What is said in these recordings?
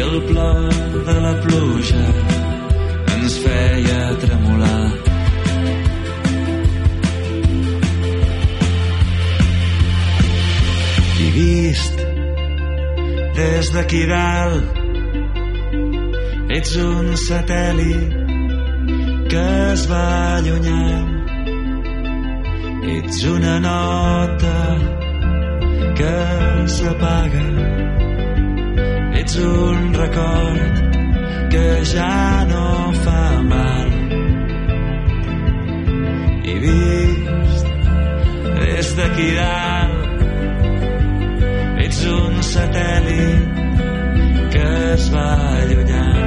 el plor de la pluja ens feia tremolar. I vist des d'aquí dalt ets un satèl·lit que es va allunyant ets una nota que s'apaga ets un record que ja no fa mal. I vist des d'aquí dalt ets un satèl·lit que es va allunyar.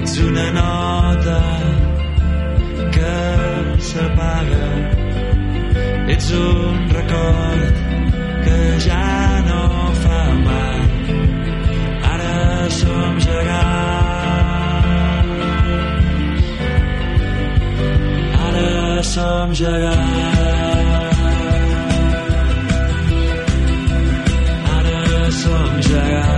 ets una nota que s'apaga. Ets un record que ja no fa mal serà. Ara som gegants. Ara som gegants.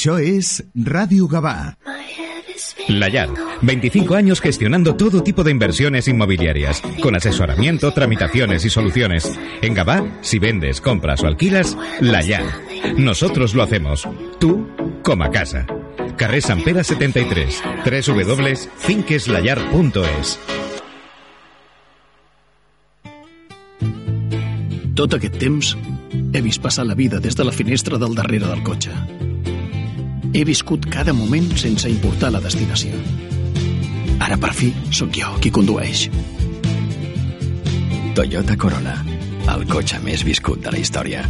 Això és Ràdio Gavà. La Yad, 25 años gestionando todo tipo de inversiones inmobiliarias, con asesoramiento, tramitaciones y soluciones. En Gabá, si vendes, compras o alquilas, La Yad. Nosotros lo hacemos. Tú, coma casa. Carrer San 73, www.finqueslayar.es. Tot aquest temps he vist la vida des de la finestra del darrere del cotxe He viscut cada moment sense importar la destinació. Ara per fi sóc jo qui condueix. Toyota Corona, el cotxe més viscut de la història.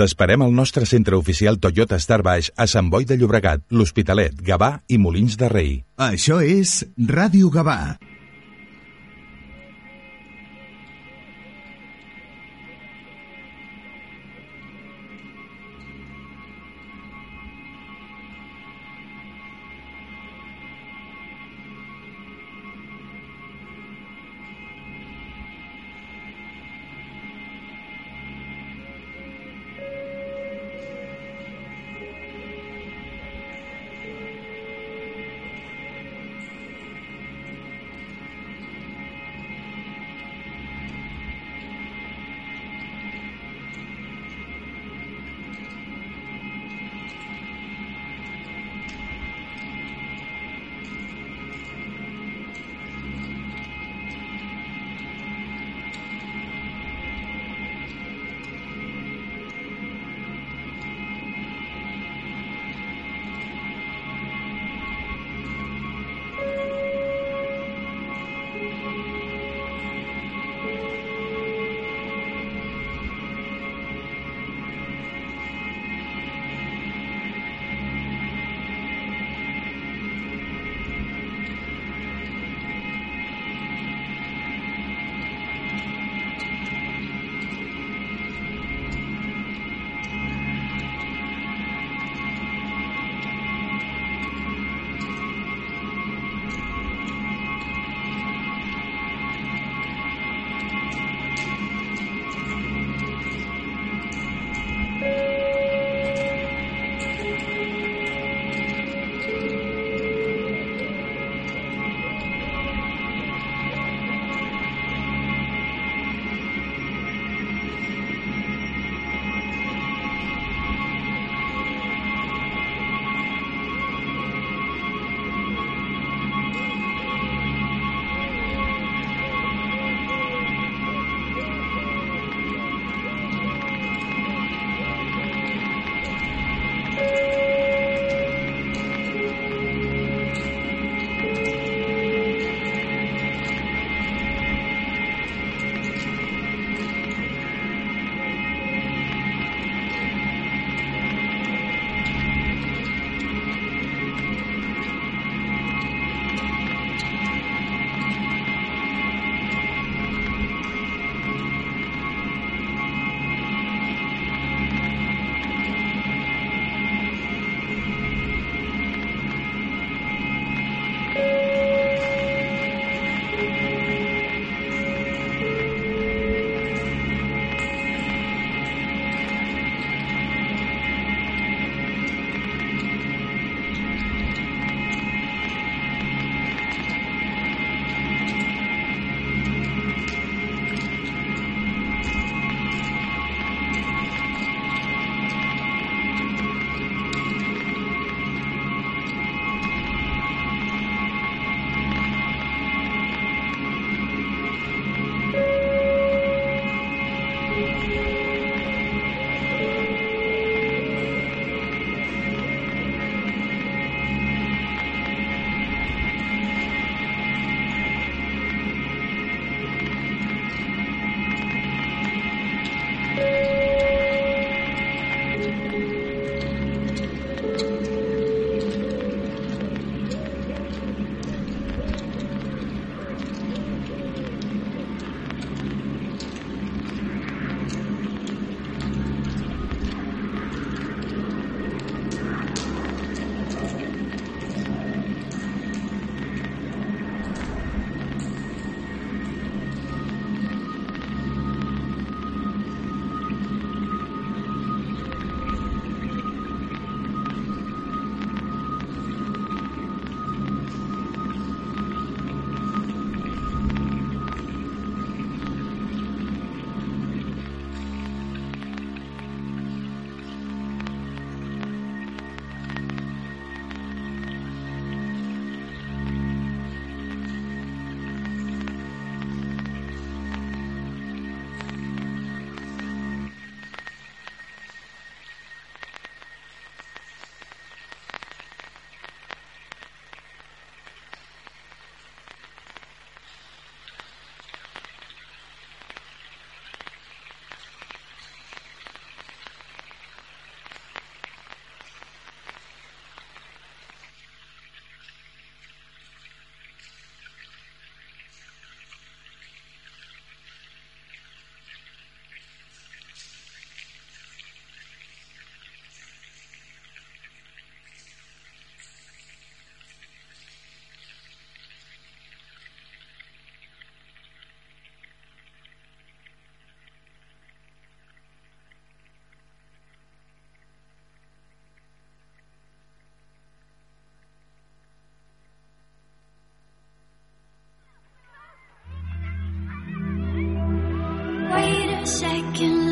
T'esperem al nostre centre oficial Toyota Star Baix a Sant Boi de Llobregat, l'Hospitalet, Gavà i Molins de Rei. Això és Ràdio Gavà,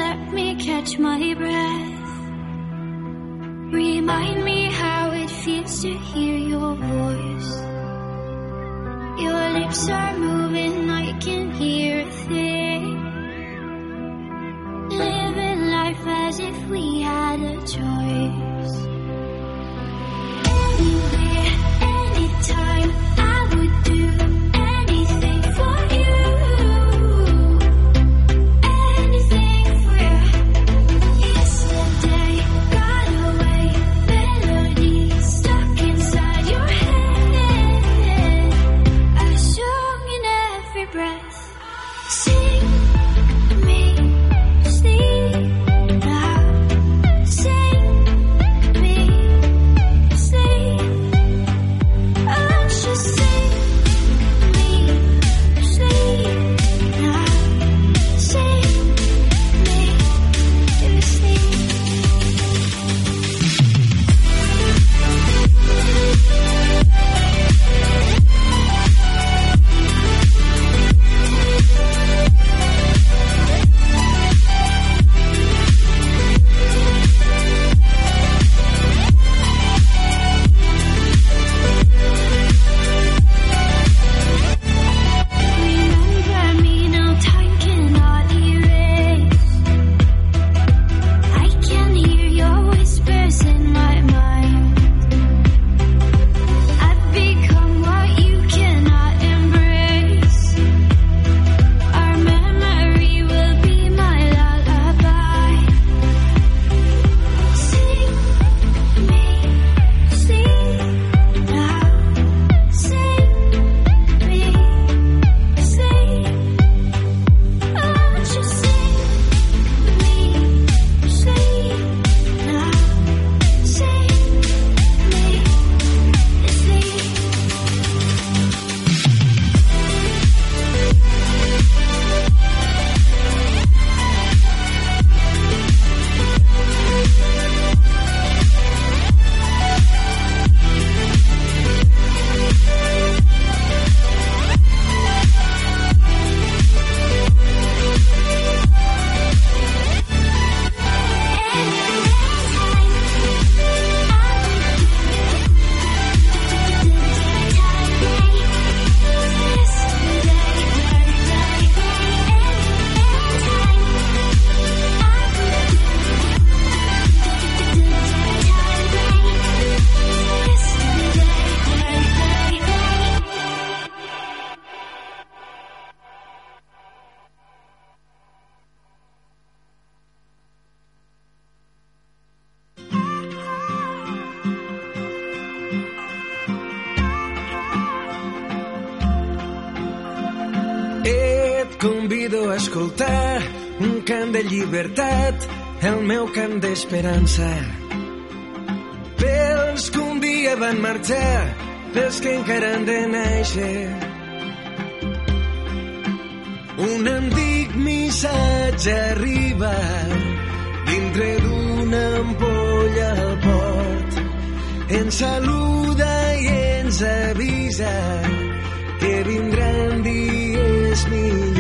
let me catch my breath. Remind me how it feels to hear your voice. Your lips are moving. meu cant d'esperança. Pels que un dia van marxar, pels que encara han de néixer. Un antic missatge arriba dintre d'una ampolla al port. Ens saluda i ens avisa que vindran dies millors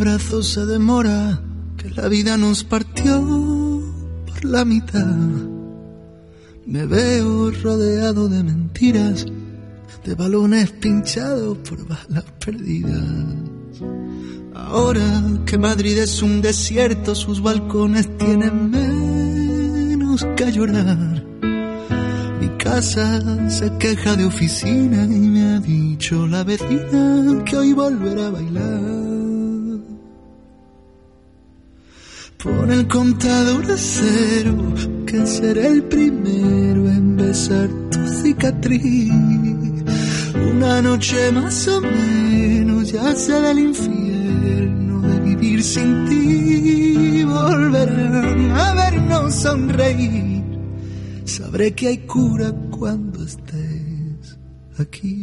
abrazo se demora, que la vida nos partió por la mitad, me veo rodeado de mentiras, de balones pinchados por balas perdidas. Ahora que Madrid es un desierto, sus balcones tienen menos que llorar. Mi casa se queja de oficina y me ha dicho la vecina que hoy volverá a bailar. Contador a cero, que seré el primero en besar tu cicatriz. Una noche más o menos, ya sé del infierno de vivir sin ti. Volverán a vernos sonreír. Sabré que hay cura cuando estés aquí.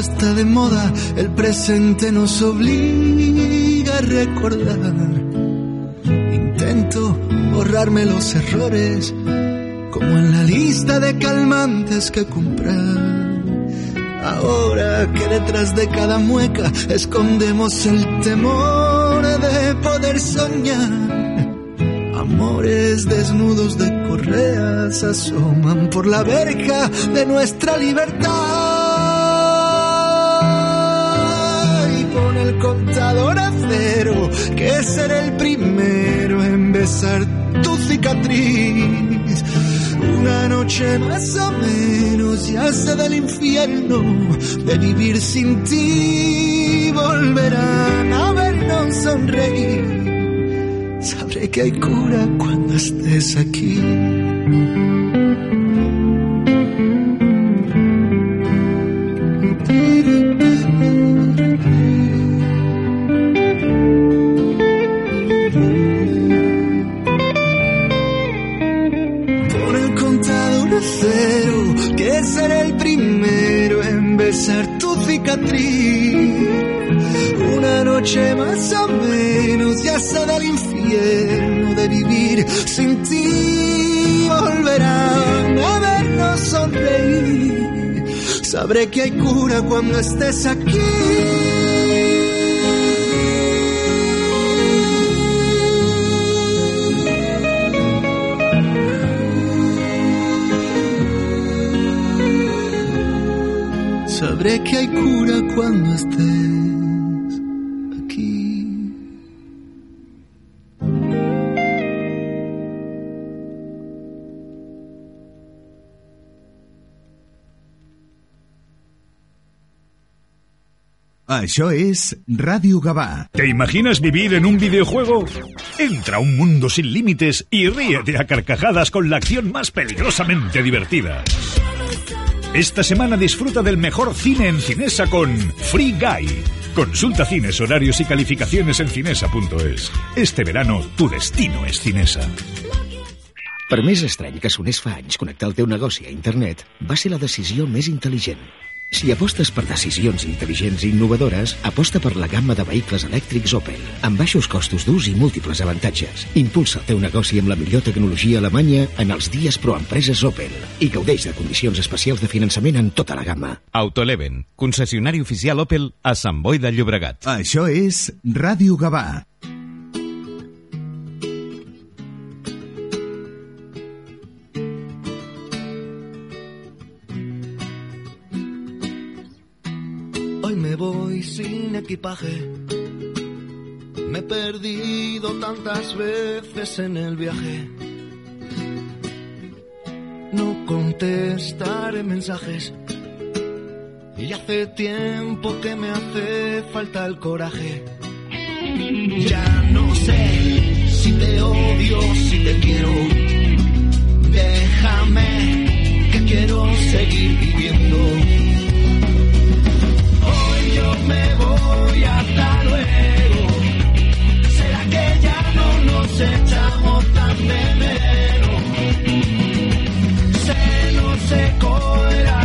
Está de moda, el presente nos obliga a recordar. Intento borrarme los errores, como en la lista de calmantes que comprar. Ahora que detrás de cada mueca escondemos el temor de poder soñar. Amores desnudos de correas asoman por la verja de nuestra libertad. Contador a cero, que seré el primero en besar tu cicatriz. Una noche más o menos ya sé del infierno de vivir sin ti. Volverán a vernos sonreír. Sabré que hay cura cuando estés aquí. Sabré que hay cura cuando estés aquí. Sabré que hay cura cuando estés Això és Ràdio Gavà. ¿Te imaginas vivir en un videojuego? Entra a un mundo sin límites y ríete a carcajadas con la acción más peligrosamente divertida. Esta semana disfruta del mejor cine en Cinesa con Free Guy. Consulta cines, horarios y calificaciones en cinesa.es. Este verano, tu destino es Cinesa. Per més estrany que sonés fa anys connectar el teu negoci a internet, va ser la decisió més intel·ligent. Si apostes per decisions intel·ligents i innovadores, aposta per la gamma de vehicles elèctrics Opel, amb baixos costos d'ús i múltiples avantatges. Impulsa el teu negoci amb la millor tecnologia alemanya en els dies proempreses Opel i gaudeix de condicions especials de finançament en tota la gamma. Autoleven, concessionari oficial Opel a Sant Boi de Llobregat. Això és Ràdio Gavà. me voy sin equipaje. Me he perdido tantas veces en el viaje. No contestaré mensajes. Y hace tiempo que me hace falta el coraje. Ya no sé si te odio, si te quiero. Déjame que quiero seguir viviendo me voy hasta luego. ¿Será que ya no nos echamos tan de menos? Se nos secó el.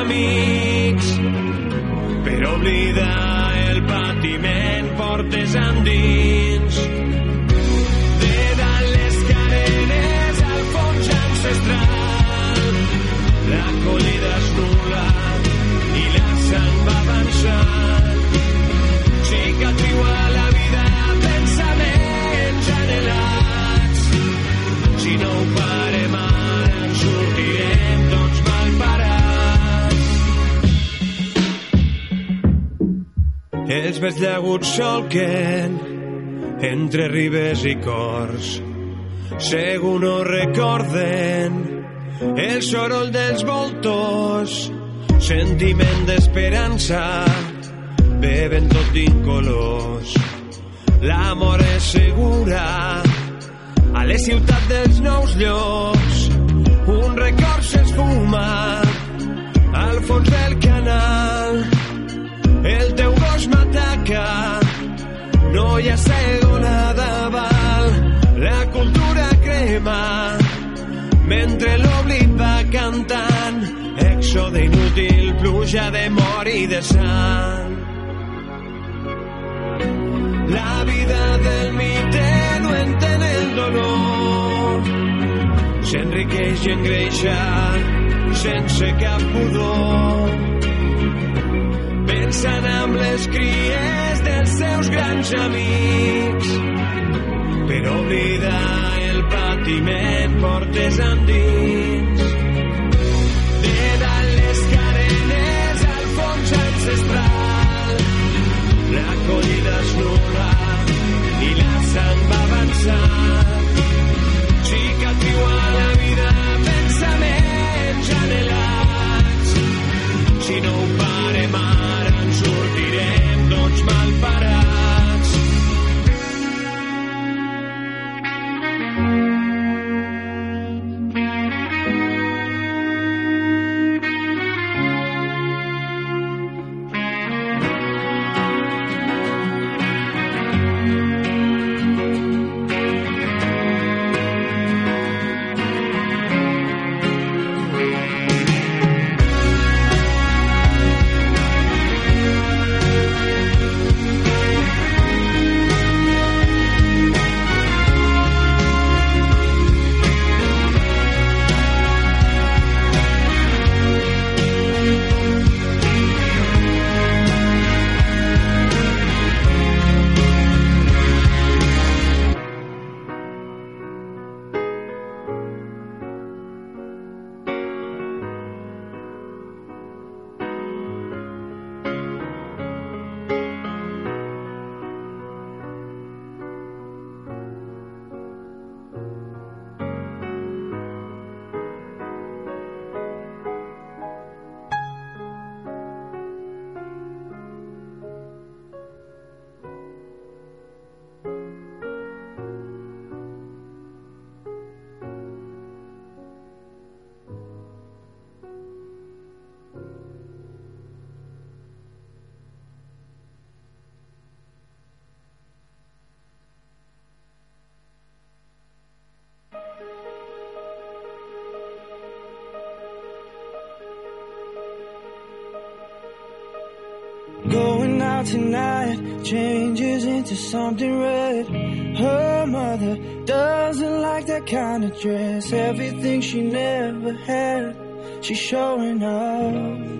Amics. Per oblidar el patiment portes endins. De dalt les carenes al fons ancestral. La collida és nul·la i la sang va avançant. Els vells llaguts solquen entre ribes i cors. Segur no recorden el soroll dels voltors, sentiment d'esperança, beben tot d'incolors. L'amor és segura a les ciutats dels nous llocs. Un record s'esfuma al fons del canal. El teu ha segona d'aval. La cultura crema mentre l'oblit va cantant. Èxode inútil, pluja de mort i de sang. La vida del mite no entén el dolor. S'enriqueix i engreixa sense cap pudor. Pensant amb les cries dels seus grans amics. Per oblidar el patiment portes endins. De dalt les carenes al fons ancestral. La collida és nul·la i la sang va avançar. Cicatriu a la vida, pensaments anhelats. Si no ho parem ara, en sortirem, doncs, tots mal parat. Out tonight changes into something red. Her mother doesn't like that kind of dress. Everything she never had, she's showing off.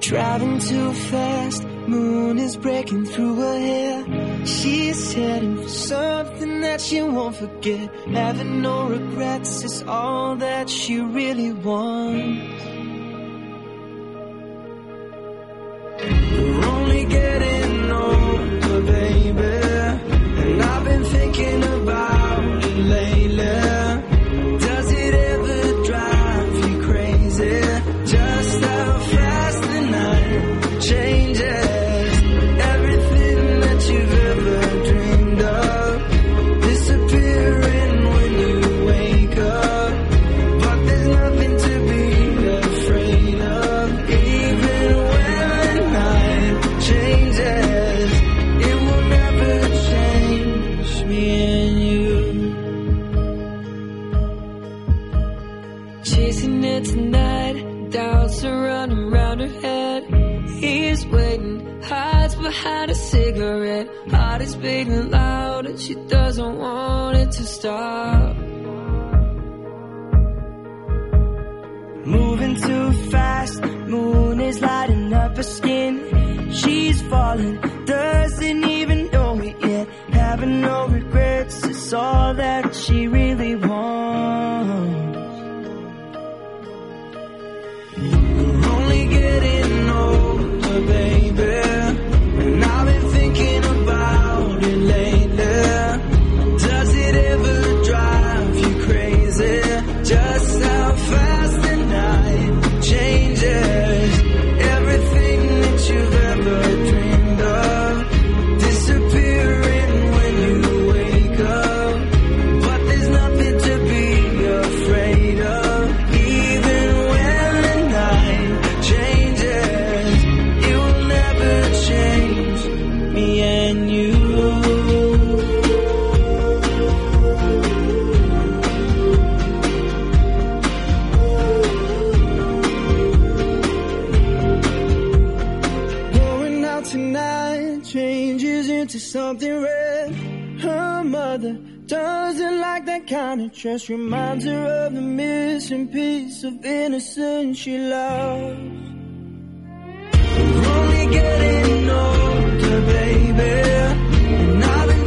Driving too fast, moon is breaking through her hair. She's heading for something that she won't forget. Having no regrets is all that she really wants. get it. stars kind of just reminds her of the missing piece of innocence she lost. We're only getting older, baby. And I've been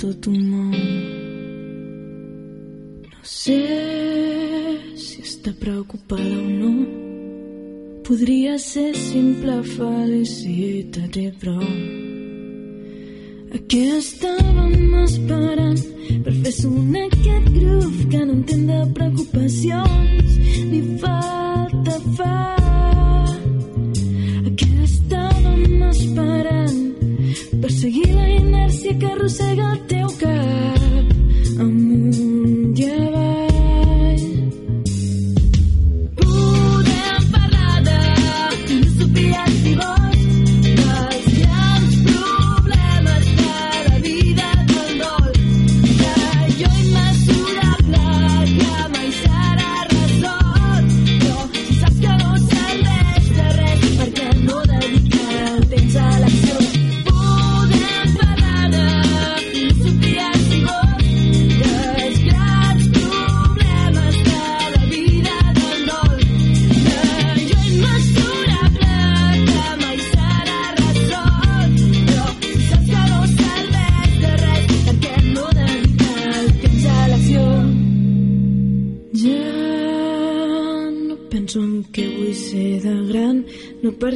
tot tu món. No sé si està preocupada o no. Podria ser simple felicitat i prou. Aquí estàvem esperant per fer sonar aquest grup que no entén de preocupacions ni falta fa. Aquí estàvem esperant per seguir la inèrcia que arrossega el teu cap.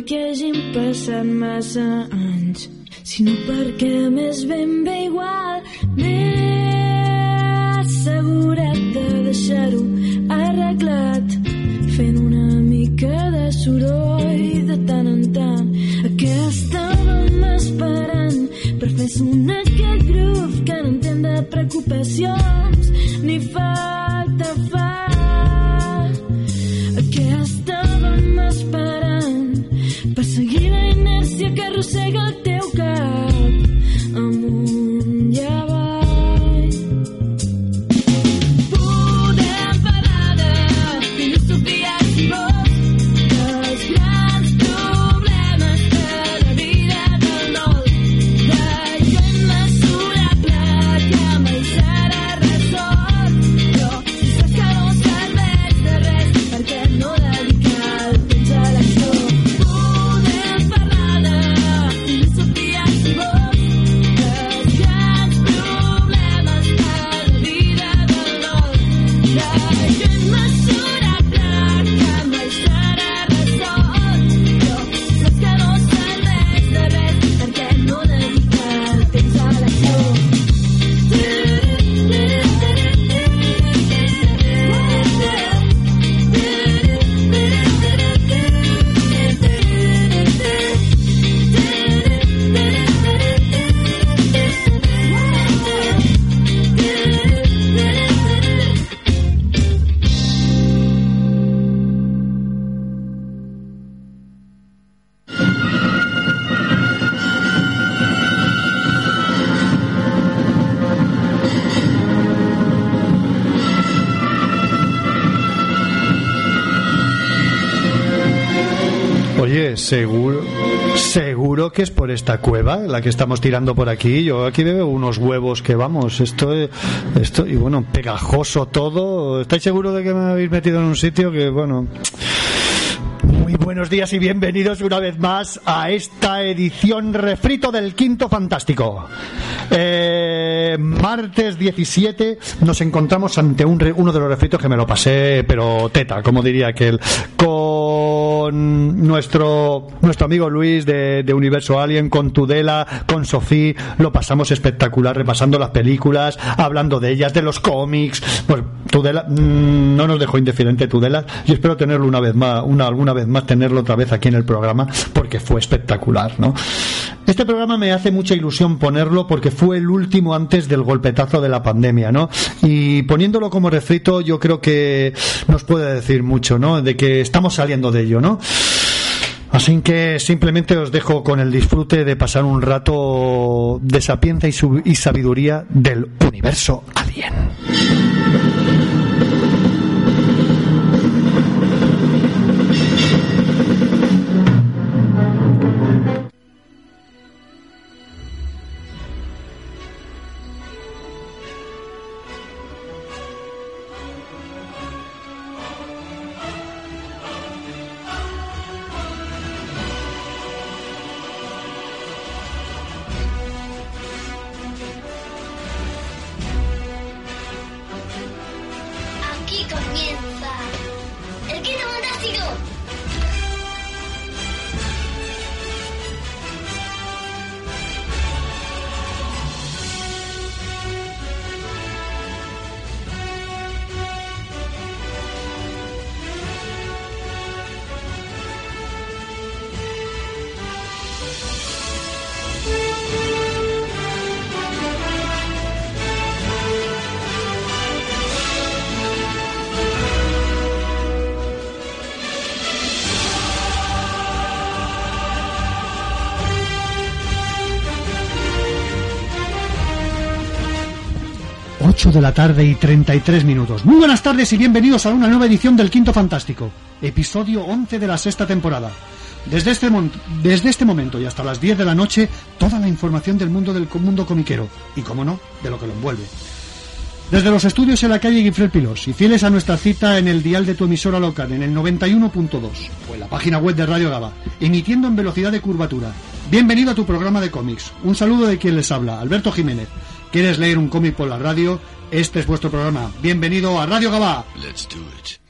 perquè hagin passat massa anys, sinó perquè més ben bé igual m'he assegurat de deixar-ho arreglat fent una mica de soroll de tant en tant. Aquesta bomba esperant per fer sonar aquest grup que no entén de preocupacions ni falta falta seguro, seguro que es por esta cueva la que estamos tirando por aquí. Yo aquí veo unos huevos que vamos, esto, esto y bueno, pegajoso todo. ¿Estáis seguros de que me habéis metido en un sitio que bueno? Muy buenos días y bienvenidos una vez más a esta edición refrito del Quinto Fantástico. Eh, martes 17 nos encontramos ante un uno de los refritos que me lo pasé, pero teta, como diría aquel, con nuestro, nuestro amigo Luis de, de Universo Alien, con Tudela, con Sofía, lo pasamos espectacular, repasando las películas, hablando de ellas, de los cómics. Pues Tudela, mm, no nos dejó indiferente Tudela, y espero tenerlo una vez más, una, alguna vez más, tenerlo otra vez aquí en el programa, porque fue espectacular, ¿no? Este programa me hace mucha ilusión ponerlo porque fue el último antes del golpetazo de la pandemia, ¿no? Y poniéndolo como refrito, yo creo que nos puede decir mucho, ¿no? De que estamos saliendo de ello, ¿no? Así que simplemente os dejo con el disfrute de pasar un rato de sapienza y, y sabiduría del universo alien. De la tarde y 33 minutos. Muy buenas tardes y bienvenidos a una nueva edición del Quinto Fantástico, episodio 11 de la sexta temporada. Desde este, desde este momento y hasta las 10 de la noche, toda la información del mundo del mundo comiquero y, como no, de lo que lo envuelve. Desde los estudios en la calle Guifrel Pilos y fieles a nuestra cita en el dial de tu emisora local en el 91.2 o en la página web de Radio Gaba, emitiendo en velocidad de curvatura. Bienvenido a tu programa de cómics. Un saludo de quien les habla, Alberto Jiménez. ¿Quieres leer un cómic por la radio? Este es vuestro programa. Bienvenido a Radio Gaba. Let's do it.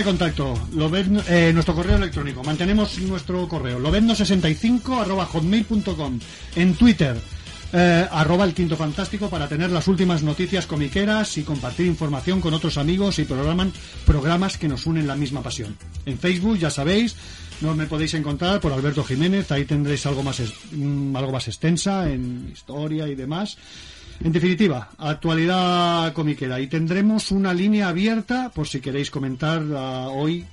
De contacto, Lobezno- eh, nuestro correo electrónico. Mantenemos nuestro correo, lobezno65 arroba hotmail.com. En Twitter, eh, arroba el quinto fantástico para tener las últimas noticias comiqueras y compartir información con otros amigos y programan, programas que nos unen la misma pasión. En Facebook, ya sabéis, no me podéis encontrar por Alberto Jiménez, ahí tendréis algo más, es- mm, algo más extensa en historia y demás. En definitiva, actualidad comiquera. Y tendremos una línea abierta por si queréis comentar ah, hoy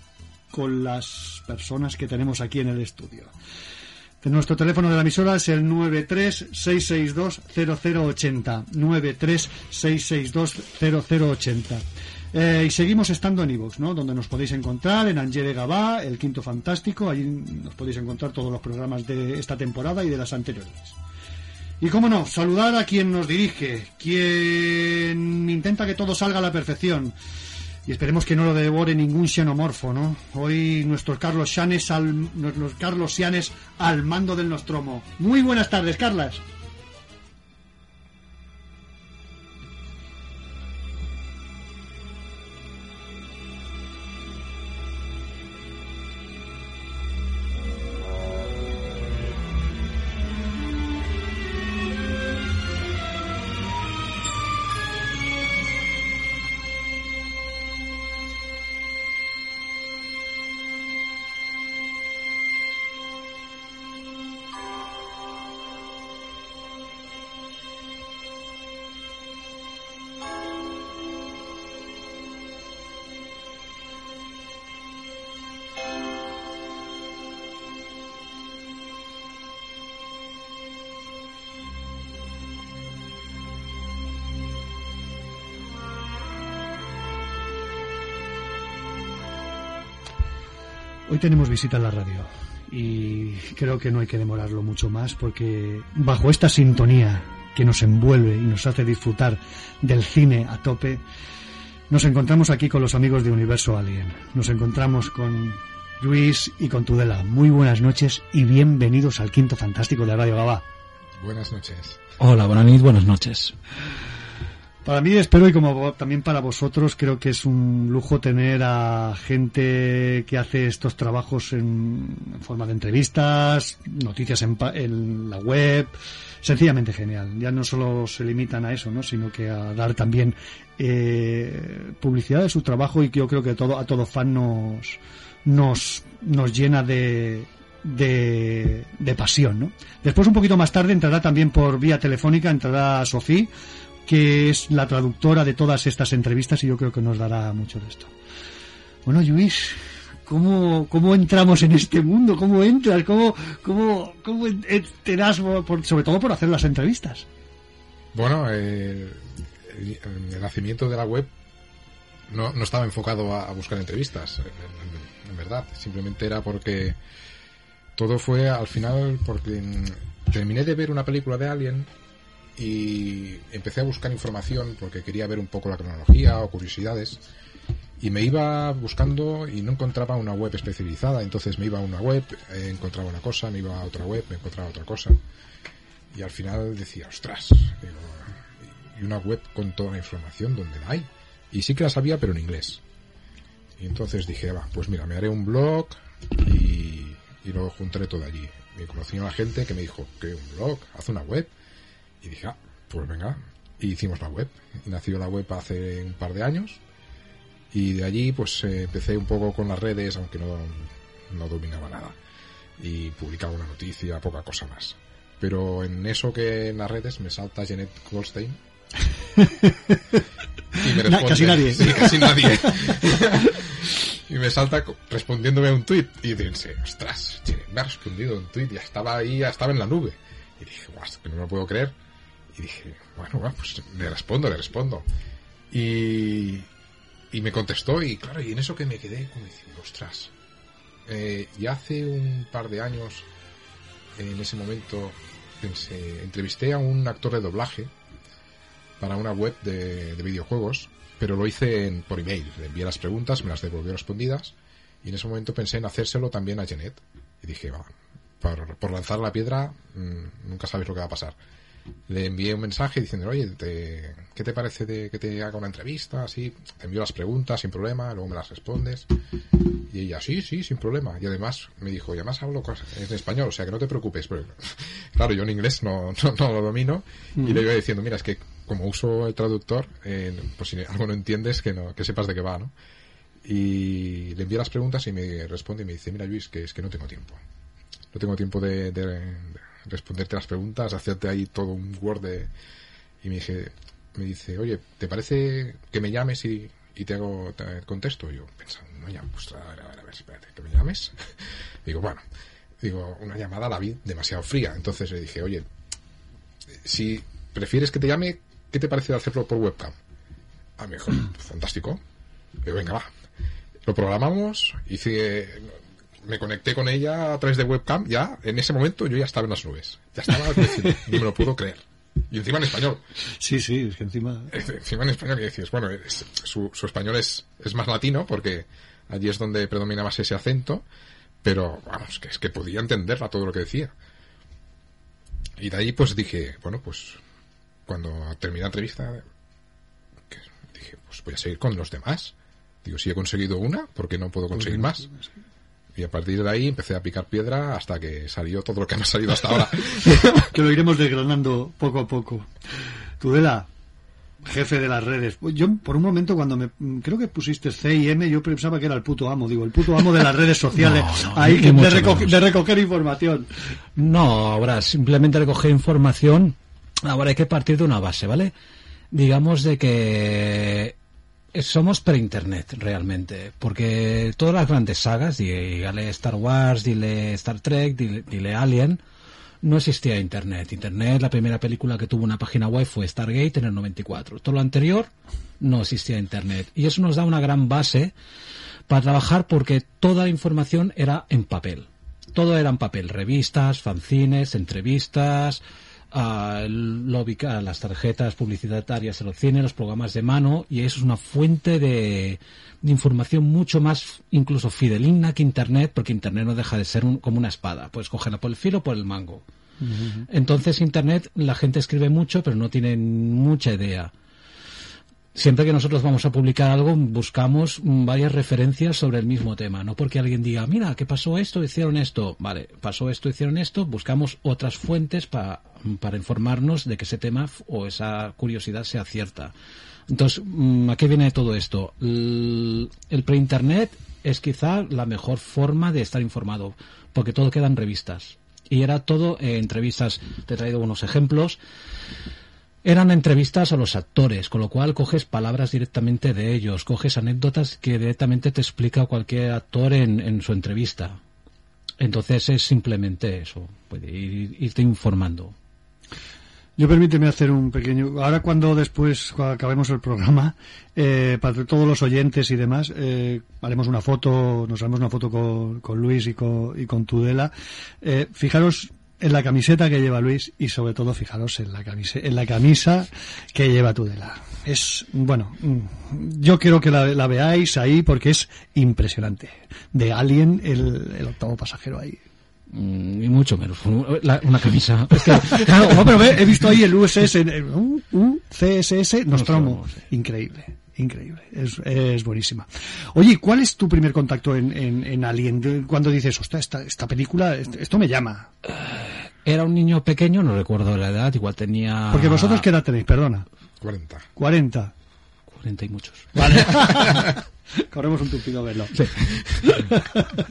con las personas que tenemos aquí en el estudio. Nuestro teléfono de la emisora es el 936620080. 936620080. Eh, y seguimos estando en iVoox, ¿no? Donde nos podéis encontrar en Angé Gabá, El Quinto Fantástico. Allí nos podéis encontrar todos los programas de esta temporada y de las anteriores. Y cómo no, saludar a quien nos dirige, quien intenta que todo salga a la perfección. Y esperemos que no lo devore ningún xenomorfo, ¿no? Hoy nuestro Carlos Llanes al, nuestro Carlos Llanes al mando del Nostromo. Muy buenas tardes, Carlas. Hoy tenemos visita en la radio y creo que no hay que demorarlo mucho más porque bajo esta sintonía que nos envuelve y nos hace disfrutar del cine a tope, nos encontramos aquí con los amigos de Universo Alien. Nos encontramos con Luis y con Tudela. Muy buenas noches y bienvenidos al Quinto Fantástico de Radio Gabá. Buenas noches. Hola, buenas noches, buenas noches. Para mí espero y como también para vosotros creo que es un lujo tener a gente que hace estos trabajos en, forma de entrevistas, noticias en, en la web, sencillamente genial. Ya no solo se limitan a eso, ¿no? sino que a dar también eh, publicidad de su trabajo y que yo creo que todo a todo fan nos nos nos llena de de, de pasión, ¿no? Después un poquito más tarde entrará también por vía telefónica entrará Sofía que es la traductora de todas estas entrevistas y yo creo que nos dará mucho de esto. Bueno, Luis, ¿cómo, cómo entramos en este mundo? ¿Cómo entras? ¿Cómo, cómo, cómo te das, por- sobre todo por hacer las entrevistas? Bueno, eh, el, nacimiento de la web no, no estaba enfocado a, buscar entrevistas, en, en- en verdad. Simplemente era porque todo fue al final porque mm, terminé de ver una película de Alien y empecé a buscar información porque quería ver un poco la cronología o curiosidades y me iba buscando y no encontraba una web especializada. Entonces me iba a una web eh, encontraba una cosa me iba a otra web me encontraba otra cosa. Y al final decía ostras digo, y una web con toda la información donde la hay y sí que la sabía pero en inglés. Y entonces dije va pues mira me haré un blog y, y lo juntaré todo allí me conocí a la gente que me dijo que un blog haz una web y dije, ah, pues venga. Y hicimos la web. Nació la web hace un par de años. Y de allí, pues eh, empecé un poco con las redes, aunque no, no dominaba nada. Y publicaba una noticia, poca cosa más. Pero en eso que en las redes me salta Jeanette Goldstein. y me Na- casi nadie. Sí, casi nadie. y me salta respondiéndome a un tuit. Y dice, ostras, me ha respondido un tuit. Ya estaba ahí, ya estaba en la nube. Y dije, guau, que no me lo puedo creer. Y dije, bueno, bueno, pues le respondo, le respondo. Y, y me contestó y claro, y en eso que me quedé como diciendo, ostras, eh, ya hace un par de años, en ese momento, pensé, entrevisté a un actor de doblaje para una web de, de videojuegos, pero lo hice en- por email. Le envié las preguntas, me las devolvió respondidas, y en ese momento pensé en hacérselo también a Jeanette. Y dije, va, por, por lanzar la piedra, mm, nunca sabes lo que va a pasar. Le envié un mensaje diciendo, oye, te- ¿qué te parece de que te haga una entrevista? Así, te envío las preguntas sin problema, luego me las respondes. Y ella, sí, sí, sin problema. Y además me dijo, y además hablo en español, o sea que no te preocupes. Pero, claro, yo en inglés no, no, no lo domino. Y le iba diciendo, mira, es que como uso el traductor, eh, pues si algo no entiendes, que, no, que sepas de qué va, ¿no? Y le envié las preguntas y me responde y me dice, mira Luis, que es que no tengo tiempo. No tengo tiempo de, de- de responderte las preguntas, hacerte ahí todo un Word de... Y me dije, me dice, oye, ¿te parece que me llames y, y te hago, te contesto? Y yo pensando, no llamo, pues a ver, a ver, a ver, espérate, que me llames. digo, bueno, digo, una llamada la vi demasiado fría. Entonces le dije, oye, si prefieres que te llame, ¿qué te parece hacerlo por webcam? A mí me dijo, fantástico. Digo, venga, va. Lo programamos, hice, me conecté con ella a través de webcam, ya, en ese momento yo ya estaba en las nubes. Ya estaba, diciendo, no me lo puedo creer. Y encima en español. Sí, sí, es que encima... Encima en español, y decías, bueno, es- su, su español es, es más latino, porque allí es donde predomina más ese acento, pero vamos, que es que podía entenderla todo lo que decía. Y de ahí pues dije, bueno, pues cuando terminé la entrevista, que dije, pues voy a seguir con los demás. Digo, si he conseguido una, ¿por qué no puedo conseguir más? Y a partir de ahí empecé a picar piedra hasta que salió todo lo que me ha salido hasta ahora. que lo iremos desgranando poco a poco. Tudela, jefe de las redes. Yo, por un momento, cuando me. Creo que pusiste C y M, yo pensaba que era el puto amo. Digo, el puto amo de las redes sociales. No, no, ahí, que de, reco- menos. de recoger información. No, ahora simplemente recoger información. Ahora hay que partir de una base, ¿vale? Digamos de que somos pre-internet realmente, porque todas las grandes sagas, dígale Star Wars, dile Star Trek, dile, dile Alien, no existía internet. Internet, la primera película que tuvo una página web fue Stargate en el 94. Todo lo anterior no existía internet. Y eso nos da una gran base para trabajar porque toda la información era en papel. Todo era en papel, revistas, fanzines, entrevistas, ah, lo ubica- las tarjetas publicitarias en los cines, los programas de mano, y eso es una fuente de, de información mucho más incluso fidelina que Internet, porque Internet no deja de ser un- como una espada, puedes cogerla por el filo o por el mango. Entonces Internet, la gente escribe mucho, pero no tiene mucha idea. Siempre que nosotros vamos a publicar algo, buscamos mm, varias referencias sobre el mismo tema. No porque alguien diga, mira, ¿qué pasó esto? Hicieron esto. Vale, pasó esto, hicieron esto. Buscamos otras fuentes pa- para informarnos de que ese tema o esa curiosidad sea cierta. Entonces, mm, ¿a qué viene todo esto? El pre-internet es quizá la mejor forma de estar informado, porque todo queda en revistas. Y era todo eh, entrevistas. Te he traído unos ejemplos. Eran entrevistas a los actores, con lo cual coges palabras directamente de ellos, coges anécdotas que directamente te explica cualquier actor en, en su entrevista. Entonces es simplemente eso, puede ir- irte informando. Yo permíteme hacer un pequeño. Ahora, cuando después, acabemos el programa, eh, para todos los oyentes y demás, eh, haremos una foto, nos haremos una foto con, con Luis y con, y con Tudela. Eh, fijaros en la camiseta que lleva Luis y sobre todo fijaros en la camisa, en la camisa que lleva Tudela. Es, bueno, mm, yo quiero que la, la veáis ahí porque es impresionante. De Alien, el, el octavo pasajero ahí. Mm, Y mucho menos. La- una camisa. Es que, Claro, no, pero ve, he visto ahí el USS, en- en- U- U- CSS Nostromo. Increíble, increíble. Es, es buenísima. Oye, ¿cuál es tu primer contacto en, en, en Alien? Cuando dices, ostras, esta, esta película, est- esto me llama. Era un niño pequeño, no recuerdo la edad, igual tenía... Porque vosotros, ¿qué edad tenéis? Perdona. 40. 40. 40 y muchos. Vale. Corremos un tupido velo. Sí.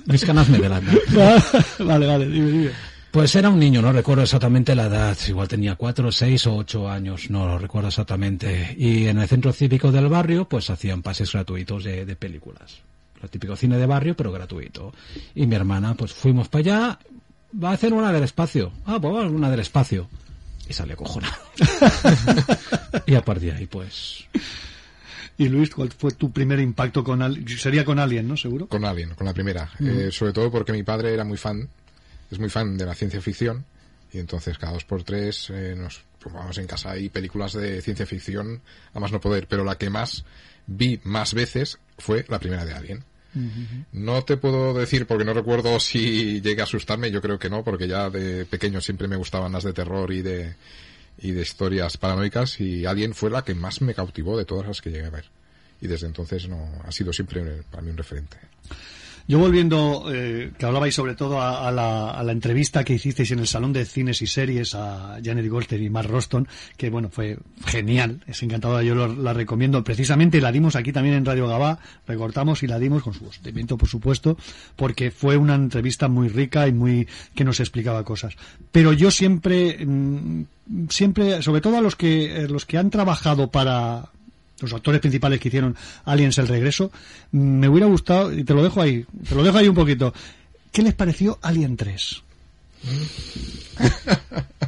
Mis canas me delatan. vale, vale, dime, dime. Pues era un niño, no recuerdo exactamente la edad, igual tenía cuatro, seis o ocho años, no lo recuerdo exactamente. Y en el centro cívico del barrio, pues hacían pases gratuitos de, de películas. Lo típico cine de barrio, pero gratuito. Y mi hermana, pues fuimos para allá, va a hacer una del espacio. Ah, pues vamos, una del espacio. Y sale acojonado. y a partir de ahí, pues... Y Luis, ¿cuál fue tu primer impacto con Alien? Sería con Alien, ¿no? Seguro. Con Alien, con la primera. Mm. Eh, sobre todo porque mi padre era muy fan, es muy fan de la ciencia ficción, y entonces cada dos por tres eh, nos vamos en casa y películas de ciencia ficción a más no poder, pero la que más vi más veces fue la primera de Alien. No te puedo decir porque no recuerdo si llegué a asustarme, yo creo que no, porque ya de pequeño siempre me gustaban las de terror y de y de historias paranoicas y Alien fue la que más me cautivó de todas las que llegué a ver. Y desde entonces no ha sido siempre para mí un referente. Yo volviendo, eh, que hablabais sobre todo a, la, entrevista que hicisteis en el Salón de Cines y Series a Janet Golter y Mark Roston, que bueno, fue genial, es encantadora, yo lo- la recomiendo. Precisamente la dimos aquí también en Radio Gabá, recortamos y la dimos con su sostenimiento, por supuesto, porque fue una entrevista muy rica y muy, que nos explicaba cosas. Pero yo siempre, mm, siempre, sobre todo a los que, eh, los que han trabajado para, los actores principales que hicieron Aliens el regreso, me hubiera gustado, y te lo dejo ahí, te lo dejo ahí un poquito. ¿Qué les pareció Alien 3?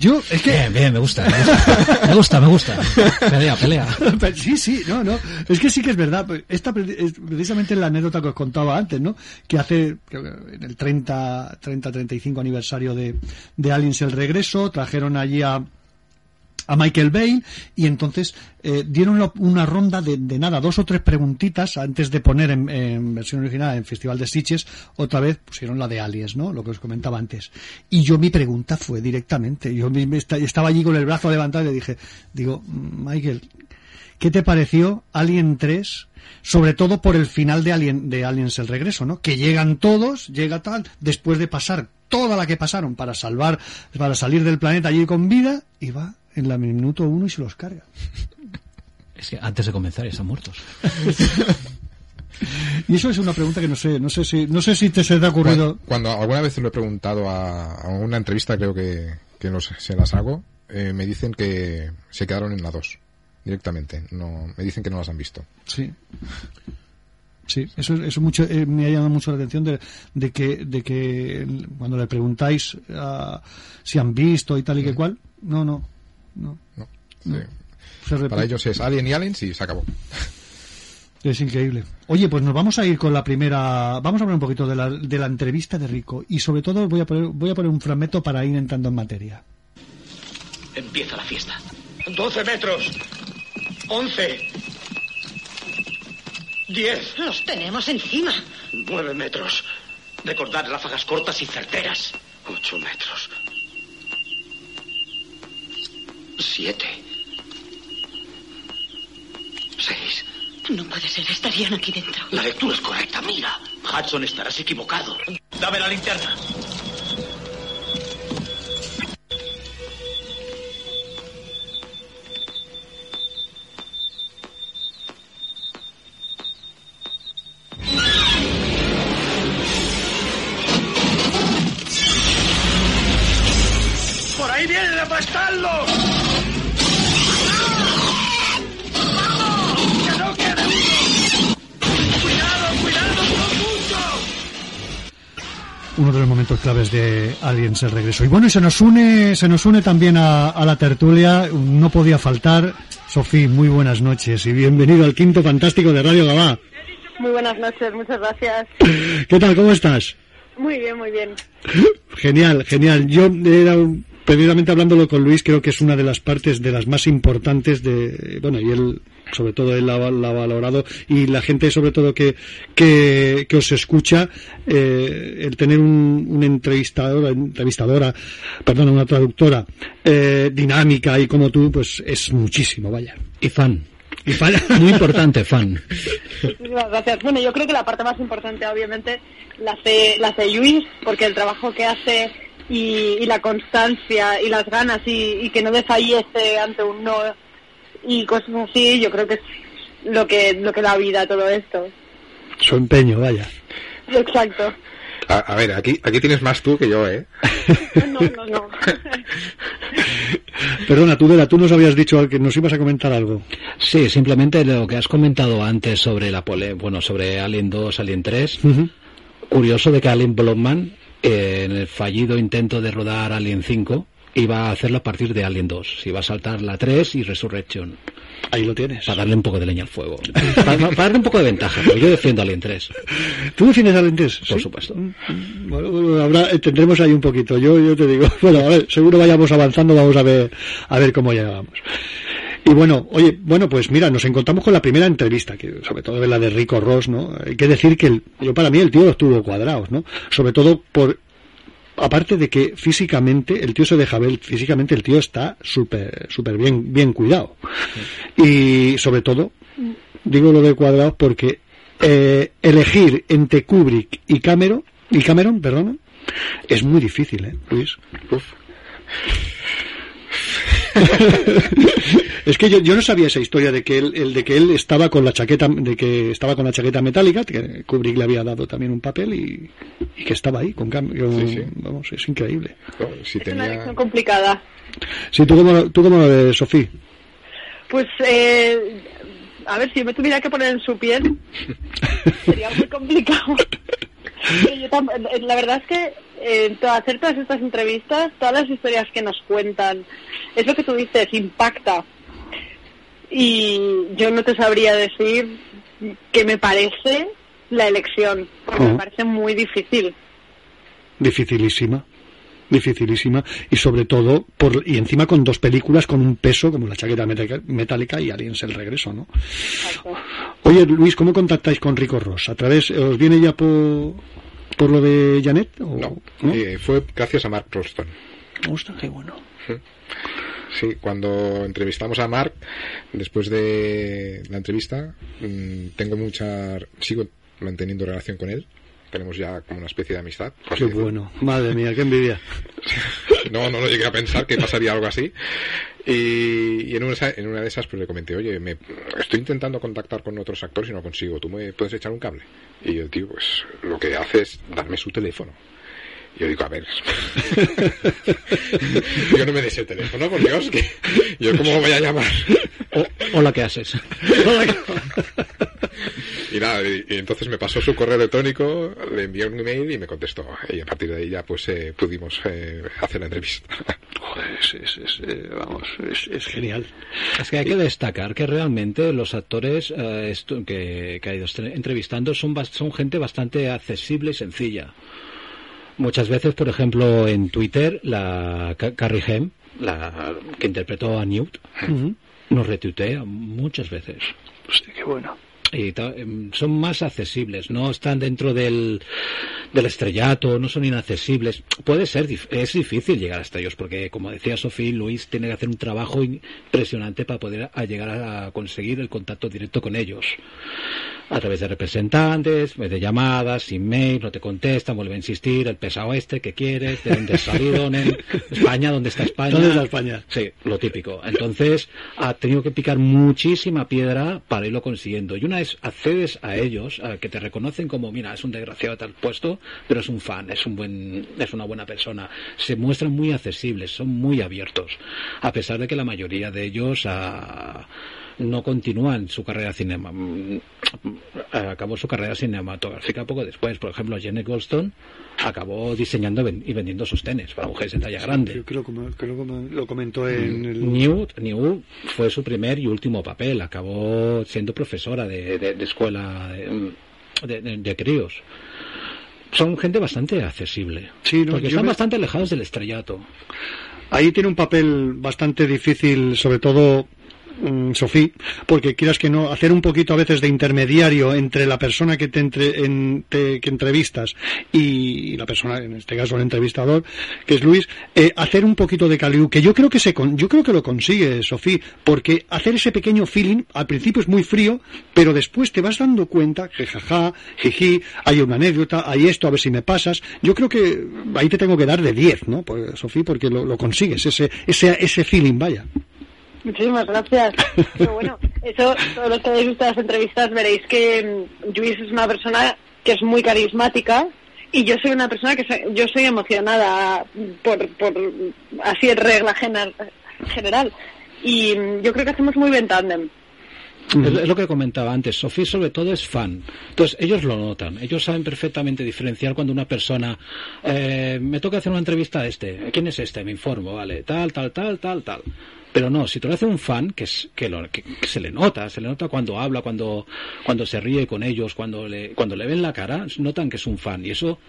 Yo, es que... Bien, bien, me gusta, me gusta. Me gusta, me gusta. Pelea, pelea. Sí, sí, no, no. Es que sí que es verdad. Pues Esta es precisamente la anécdota que os contaba antes, ¿no? Que hace, creo que en el 30, 30, 35 aniversario de, de Aliens el regreso, trajeron allí a, a Michael Bay y entonces eh, dieron una ronda de, nada, dos o tres preguntitas antes de poner en, versión original en Festival de Sitges, otra vez pusieron la de Aliens, ¿no? Lo que os comentaba antes. Y yo mi pregunta fue directamente, yo me esta- estaba allí con el brazo levantado y le dije, digo, Michael, ¿qué te pareció Alien 3? Sobre todo por el final de, Alien, de Aliens el regreso, ¿no? Que llegan todos, llega tal, después de pasar toda la que pasaron para salvar, para salir del planeta allí con vida, y va en la minuto uno y se los carga. Es que antes de comenzar ya están muertos. Y eso es una pregunta que no sé, no sé si, no sé si te se te ha ocurrido. Cuando, cuando alguna vez lo he preguntado a, a una entrevista, creo que, que no sé, se las hago, eh, me dicen que se quedaron en la 2 directamente. No, me dicen que no las han visto. Sí. Sí, eso, eso mucho, eh, me ha llamado mucho la atención de, de que, de que cuando le preguntáis ah, si han visto y tal y que cual, no, no, no. No. No. Sí. Se. Para ellos es Alien y Aliens y se acabó. Es increíble. Oye, pues nos vamos a ir con la primera. Vamos a hablar un poquito de la, de la entrevista de Rico y sobre todo voy a poner, voy a poner un fragmento para ir entrando en materia. Empieza la fiesta. 12 metros. 11. 10. Los tenemos encima. 9 metros. Recordad ráfagas cortas y certeras. 8 metros. 7. 6. No puede ser, estarían aquí dentro. La lectura es correcta, mira. Hudson, estarás equivocado. Dame la linterna. Claves de Aliens el regreso. Y bueno, y se nos une, se nos une también a, a la tertulia, no podía faltar. Sofía, muy buenas noches y bienvenido al quinto fantástico de Radio Gabá. Muy buenas noches, muchas gracias. ¿Qué tal? ¿Cómo estás? Muy bien, muy bien. Genial, genial. Yo era un- precisamente hablándolo con Luis, creo que es una de las partes de las más importantes de, bueno, y él, sobre todo él la, ha- la ha valorado, y la gente sobre todo que, que, que os escucha, eh, el tener un, una entrevistadora, entrevistadora, perdón, una traductora, eh, dinámica y como tú, pues es muchísimo, vaya. Y fan. Y fan. Muy importante, fan. Muchas gracias. Bueno, yo creo que la parte más importante, obviamente, la hace, la hace Luis, porque el trabajo que hace y, y la constancia y las ganas y, y que no desfallece ante un no y cosas así, yo creo que es lo que, lo que da vida a todo esto. Su empeño, vaya. Exacto. A, a ver, aquí, aquí tienes más tú que yo, ¿eh? No, no, no. Perdona, tú, Vera, tú nos habías dicho que nos ibas a comentar algo. Sí, simplemente lo que has comentado antes sobre la pole, bueno, sobre Alien 2, Alien 3. Curioso de que Alien Blomman, eh, en el fallido intento de rodar Alien 5, iba a hacerlo a partir de Alien 2. Se iba a saltar la 3 y Resurrection. Ahí lo tienes. Para darle un poco de leña al fuego. para, para darle un poco de ventaja, pero yo defiendo Alien 3. ¿Tú defiendes Alien 3? Por ¿Sí? supuesto. Bueno, bueno, habrá, eh, tendremos ahí un poquito. Yo, yo te digo, bueno, a ver, seguro vayamos avanzando, vamos a ver, a ver cómo llegamos. Y bueno, oye, bueno, pues mira, nos encontramos con la primera entrevista, que sobre todo la de Rico Ross, ¿no? Hay que decir que el, yo para mí el tío los tuvo cuadrados, ¿no? Sobre todo por, aparte de que físicamente, el tío se deja ver, físicamente el tío está súper, súper bien, bien cuidado. Y sobre todo, digo lo de cuadrados porque eh, elegir entre Kubrick y Cameron, y Cameron, perdón, es muy difícil, ¿eh, Luis? es que yo, yo no sabía esa historia de que él, el de que él estaba con la chaqueta, de que estaba con la chaqueta metálica, que Kubrick le había dado también un papel y, y que estaba ahí con Cam- con- Sí, sí. vamos, es increíble. si Es una tenía... elección complicada. Sí, tú como, tú como lo ves, Sofía. Pues, eh, a ver, si yo me tuviera que poner en su piel, sería muy complicado. Yo eh, la verdad es que eh, hacer todas estas entrevistas, todas las historias que nos cuentan, es lo que tú dices, impacta. Y yo no te sabría decir qué me parece la elección, porque me parece muy difícil. Dificilísima. Dificilísima y sobre todo por y encima con dos películas con un peso como la chaqueta metálica- y Aliens el regreso no oye Luis cómo contactáis con Rico Ross a través os viene ya por por lo de Janet o, No, eh, fue gracias a Mark Rolston. Ostras, qué bueno. Sí, cuando entrevistamos a Mark, después de la entrevista, mm, tengo mucha. sigo manteniendo relación con él. Tenemos ya como una especie de amistad. qué bueno madre mía qué envidia No, no lo llegué a pensar que pasaría algo así. Y, y en, una, en una de esas pues le comenté, oye, me, estoy intentando contactar con otros actores y no consigo. ¿Tú me puedes echar un cable? Y el tío, pues lo que hace es darme su teléfono. Yo digo, a ver, yo no me des el teléfono, por Dios, que yo cómo voy a llamar. Hola, ¿qué haces? Y nada, y, y entonces me pasó su correo electrónico, le envié un email y me contestó. Y a partir de ahí ya pues eh, pudimos eh, hacer la entrevista. es, es- es, eh, vamos, es, es genial. Es que hay que destacar que realmente los actores eh, que, que ha ido entrevistando son, son gente bastante accesible y sencilla. Muchas veces, por ejemplo, en Twitter, la Ca- Carrie Hem, la que interpretó a Newt, nos retuitea muchas veces. Hostia, qué bueno. Y em, son más accesibles, no están dentro del, del estrellato, no son inaccesibles. Puede ser, es difícil llegar hasta ellos, porque como decía Sofía, Luis tiene que hacer un trabajo impresionante para poder a llegar a conseguir el contacto directo con ellos. A través de representantes, de llamadas, email, no te contestan, vuelve a insistir, el pesado este, ¿qué quieres? ¿De dónde has salido? nen? ¿España? ¿Dónde está España? ¿Dónde está España? Sí, lo típico. Entonces, ha tenido que picar muchísima piedra para irlo consiguiendo. Y una vez accedes a ellos, a que te reconocen como, mira, es un desgraciado de tal puesto, pero es un fan, es un buen, es una buena persona. Se muestran muy accesibles, son muy abiertos. A pesar de que la mayoría de ellos ah, no continúan su carrera cinema. mm, Acabó su carrera cinematográfica poco después. Por ejemplo, Janet Goldstone acabó diseñando y vendiendo sostenes para mujeres de talla grande. Yo creo que lo comentó en el... Newt, Newt fue su primer y último papel. Acabó siendo profesora de, de- de escuela de- de críos. Son gente bastante accesible. Sí, no, porque están me- bastante alejados del estrellato. Ahí tiene un papel bastante difícil, sobre todo Sofía, porque quieras que no, hacer un poquito a veces de intermediario entre la persona que te, entre- en- te- que entrevistas y la persona, en este caso el entrevistador, que es Luis, eh, hacer un poquito de caliú, que yo creo que se yo creo que lo consigue Sofía, porque hacer ese pequeño feeling al principio es muy frío, pero después te vas dando cuenta que jaja, jiji, hay una anécdota, hay esto, a ver si me pasas. Yo creo que ahí te tengo que dar de 10, ¿no? Pues, Sofía, porque lo, lo consigues, ese, ese, ese feeling, vaya. Muchísimas gracias. Pero bueno, eso, todos los que habéis visto las entrevistas veréis que mm, Luis es una persona que es muy carismática y yo soy una persona que soy- yo soy emocionada por, por así en regla gener- general. Y mm, yo creo que hacemos muy bien tándem. Es, es lo que comentaba antes. Sofía sobre todo es fan. Entonces ellos lo notan. Ellos saben perfectamente diferenciar cuando una persona eh, me toca hacer una entrevista a este. ¿Quién es este? Me informo, vale. Tal, tal, tal, tal, tal. Pero no, si te lo hace un fan, que, es, que, lo- que- que se le nota, se le nota cuando habla, cuando, cuando se ríe con ellos, cuando le, cuando le ven la cara, notan que es un fan. Y eso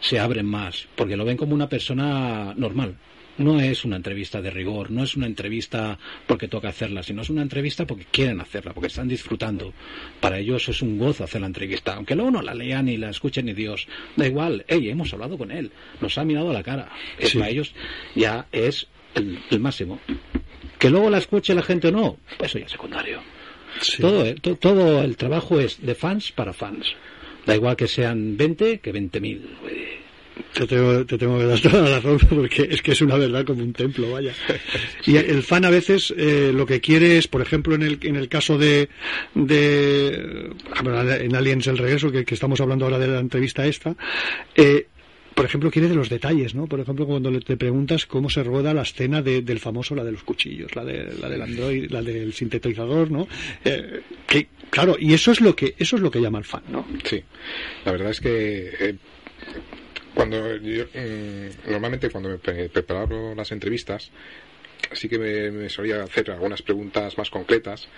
se abren más, porque lo ven como una persona normal. No es una entrevista de rigor, no es una entrevista porque toca hacerla, sino es una entrevista porque quieren hacerla, porque están disfrutando. Para ellos es un gozo hacer la entrevista, aunque luego no la lean ni la escuchen ni Dios. Da igual, hey, hemos hablado con él, nos ha mirado a la cara. Es Sí. Para ellos ya es el, el máximo. Que luego la escuche la gente o no, pues eso ya es secundario. Todo, eh, to- todo el trabajo es de fans para fans. Da igual que sean 20 que 20.000. Te tengo, te tengo que dar toda la razón porque es que es una verdad como un templo, vaya. Y el fan a veces eh, lo que quiere es, por ejemplo, en el, en el caso de, de en Aliens el regreso, que, que estamos hablando ahora de la entrevista esta, eh, por ejemplo, quiere de los detalles, ¿no? Por ejemplo, cuando te preguntas cómo se rueda la escena de- del famoso, la de los cuchillos, la, de, la del android, la del sintetizador, ¿no? Eh, que, claro, y eso es lo que, eso es lo que llama el fan, ¿no? Sí, la verdad es que eh, cuando yo, mm, normalmente cuando me pre- preparo las entrevistas, sí que me, me solía hacer algunas preguntas más concretas,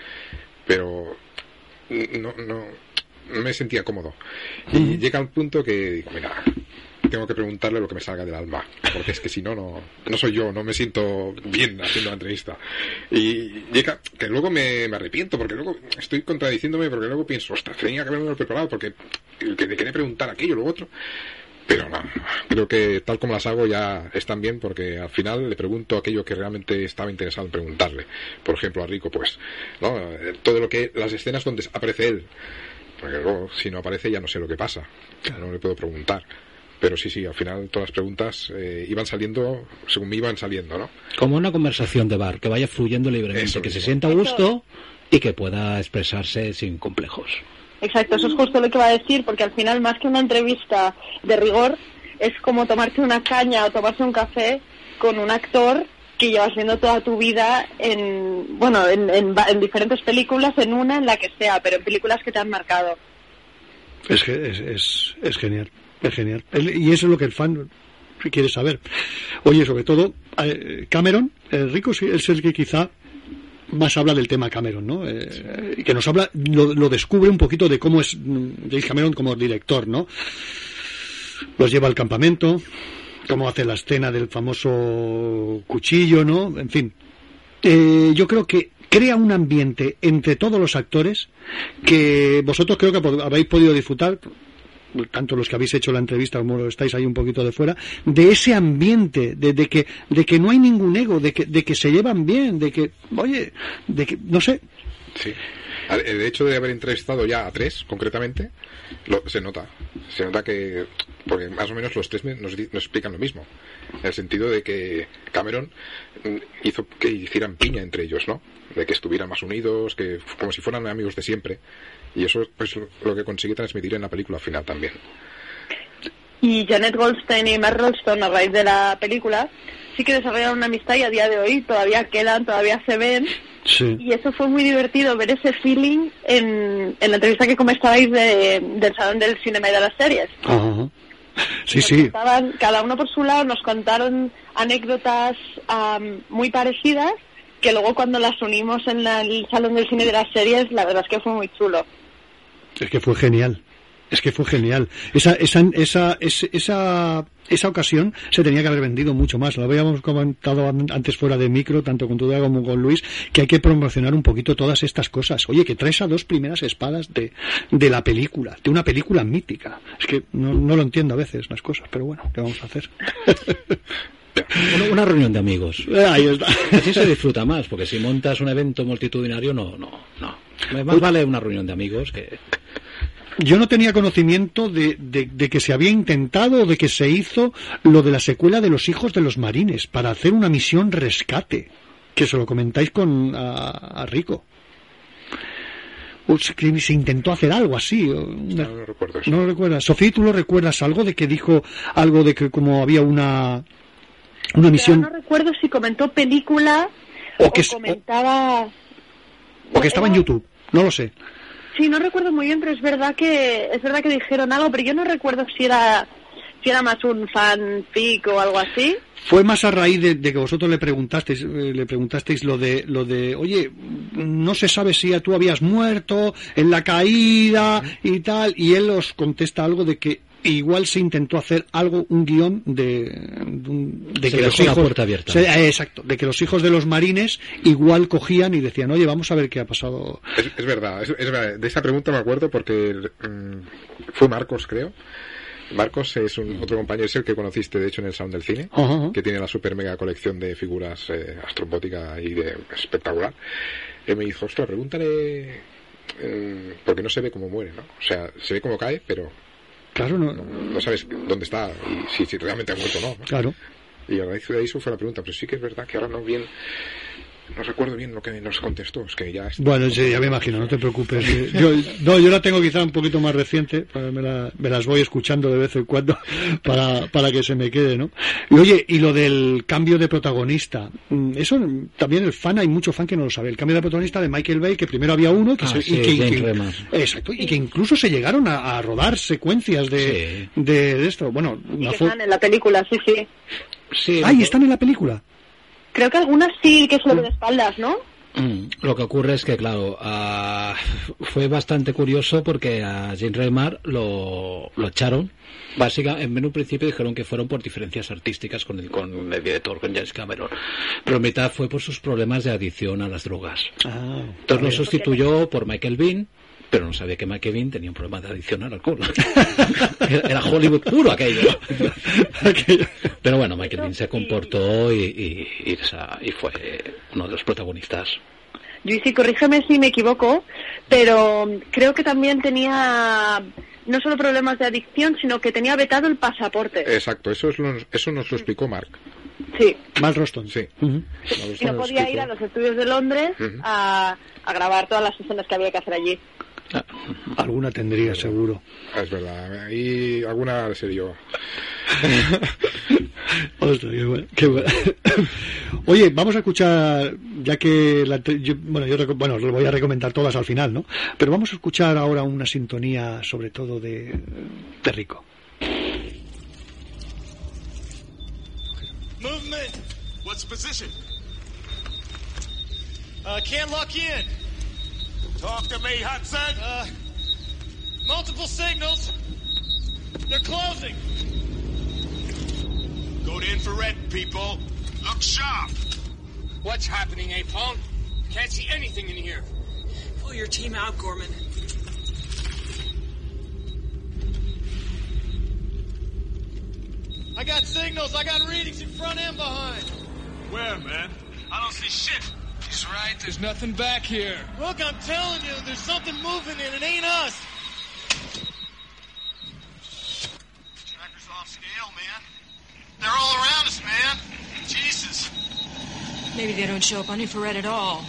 pero no, no, no me sentía cómodo. Y llega un punto que digo, mira, tengo que preguntarle lo que me salga del alma, porque es que si no, no, no soy yo, no me siento bien haciendo la entrevista. Y llega, que luego me, me arrepiento, porque luego estoy contradiciéndome, porque luego pienso, ostras, tenía que haberme preparado, porque que le quería preguntar aquello, lo otro. Pero no, creo que tal como las hago ya están bien porque al final le pregunto aquello que realmente estaba interesado en preguntarle. Por ejemplo, a Rico, pues, ¿no? Todo lo que, las escenas donde aparece él. Porque luego, si no aparece, ya no sé lo que pasa. No le puedo preguntar. Pero sí, sí, al final todas las preguntas eh, iban saliendo según me iban saliendo, ¿no? Como una conversación de bar, que vaya fluyendo libremente, Eso que se sienta a gusto y que pueda expresarse sin complejos. Exacto, eso es justo lo que iba a decir, porque al final, más que una entrevista de rigor, es como tomarse una caña o tomarse un café con un actor que llevas viendo toda tu vida en, bueno, en, en va- en diferentes películas, en una, en la que sea, pero en películas que te han marcado. Es, que es, es, es genial, es genial. Y eso es lo que el fan quiere saber. Oye, sobre todo, eh, Cameron, el rico sí, es el que quizá más habla del tema Cameron, ¿no? Eh, y que nos habla, lo, lo descubre un poquito de cómo es mm, James Cameron como director, ¿no? Los lleva al campamento, cómo hace la escena del famoso cuchillo, ¿no? En fin. Eh, yo creo que crea un ambiente entre todos los actores que vosotros creo que habéis podido disfrutar tanto los que habéis hecho la entrevista como estáis ahí un poquito de fuera, de ese ambiente, de, de que, de que no hay ningún ego, de que, de que se llevan bien, de que, oye, de que, no sé, Sí. El hecho de haber entrevistado ya a tres, concretamente, lo- se nota. Se nota que, porque más o menos los tres nos, nos explican lo mismo. En el sentido de que Cameron mm, hizo que hicieran piña entre ellos, ¿no? De que estuvieran más unidos, que como si fueran amigos de siempre. Y eso pues lo que consigue transmitir en la película final también. Y Janet Goldstein y Mark Rolston, a raíz de la película, sí que desarrollaron una amistad y a día de hoy todavía quedan, todavía se ven. Sí. Y eso fue muy divertido, ver ese feeling en, en la entrevista que comentabais de, del Salón del Cinema y de las Series. Ajá. Sí, sí. Cada uno por su lado, nos contaron anécdotas am, muy parecidas que luego cuando las unimos en la- el Salón del Cine y de las Series, la verdad es que fue muy chulo. Es que fue genial. Es que fue genial. Esa, esa, esa, es- esa, esa ocasión se tenía que haber vendido mucho más. Lo habíamos comentado an- antes fuera de micro, tanto con Tudela como con Luis, que hay que promocionar un poquito todas estas cosas. Oye, que traes a dos primeras espadas de, de la película, de una película mítica. Es que no, no lo entiendo a veces las cosas, pero bueno, ¿qué vamos a hacer? Una, una reunión de amigos. Ahí está. Así se disfruta más, porque si montas un evento multitudinario, no, no, no. Más vale una reunión de amigos que... Yo no tenía conocimiento de, de- de que se había intentado o de que se hizo lo de la secuela de los hijos de los marines para hacer una misión rescate. Que se lo comentáis con a, a Rico. O se, que se intentó hacer algo así. una- No lo recuerdo eso. ¿No lo recuerdas? Sofía, ¿tú lo recuerdas algo de que dijo algo de que como había una una Pero misión no recuerdo si comentó película O o, que comentaba... o que estaba en YouTube? No lo sé. Sí, no recuerdo muy bien, pero es verdad que es verdad que dijeron algo, pero yo no recuerdo si era si era más un fanfic o algo así. Fue más a raíz de, que vosotros le preguntasteis, eh, le preguntasteis lo de, lo de, oye, no se sabe si tú habías muerto en la caída y tal, y él os contesta algo de que igual se intentó hacer algo, un guion de, de, un- de Se que los la hijos, puerta abierta. se- eh, exacto, de que los hijos de los marines igual cogían y decían, oye, vamos a ver qué ha pasado. Es, es verdad, es, es verdad. De esa pregunta me acuerdo porque mm, fue Marcos, creo. Marcos es un otro compañero, es el que conociste de hecho en el Sound del Cine, que tiene la super mega colección de figuras eh, y de espectacular. Él me dijo, ostras, pregúntale, eh, porque no se ve cómo muere, ¿no? O sea, se ve cómo cae, pero Claro, no, no sabes dónde está y si, si realmente ha muerto o no. ¿no? claro. Y a raíz de eso fue la pregunta, pero sí que es verdad que ahora no bien, no recuerdo bien lo que nos contestó, es que ya está. Bueno, sí, ya me imagino, no te preocupes. Yo, no, yo la tengo quizá un poquito más reciente, me, la- me las voy escuchando de vez en cuando para, para que se me quede, ¿no? Y oye, y lo del cambio de protagonista, mm, eso también el fan, hay mucho fan que no lo sabe. El cambio de protagonista de Michael Bay, que primero había uno, que Ah, se- sí, y que, exacto, y que incluso se llegaron a, a rodar secuencias de, de, de esto. Bueno, Y que están en la película, sí, sí. Sí, ¡Ay, están en la película! Creo que algunas sí que es lo de espaldas, ¿no? Mm, Lo que ocurre es que, claro, ah, fue bastante curioso porque a Jane Raymar lo, lo echaron. Básicamente, en un principio dijeron que fueron por diferencias artísticas con el, con el director, con James Cameron. Pero mitad fue por sus problemas de adicción a las drogas. Entonces lo sustituyó por Michael Bean, pero no sabía que Bean tenía un problema de adicción al alcohol. Era- Hollywood puro aquello. Pero bueno, Bean se comportó y, y- y esa- y fue uno de los protagonistas. Luis, corrígeme si me equivoco, pero creo que también tenía no solo problemas de adicción, sino que tenía vetado el pasaporte. Exacto, eso, es lo- eso nos lo explicó Mark. Sí. Mal Roston. Sí. Y no podía ir a los estudios de Londres a, a grabar todas las escenas que había que hacer allí. Alguna tendría, seguro. Es verdad, ahí alguna se dio. Ostras, qué bueno, qué bueno. Oye, vamos a escuchar, ya que la yo, bueno, yo bueno, voy a recomendar todas al final, ¿no? Pero vamos a escuchar ahora una sintonía, sobre todo de, de Rico. Movement. What's the position? Uh, can't lock in. Talk to me, Hudson. Uh, multiple signals. They're closing. Go to infrared, people. Look sharp. What's happening, Apone? Can't see anything in here. Pull your team out, Gorman. I got signals. I got readings in front and behind. Where, man? I don't see shit. He's right. There's nothing back here. Look, I'm telling you, there's something moving and it ain't us. Tracker's off scale, man. They're all around us, man. Jesus. Maybe they don't show up on infrared at all.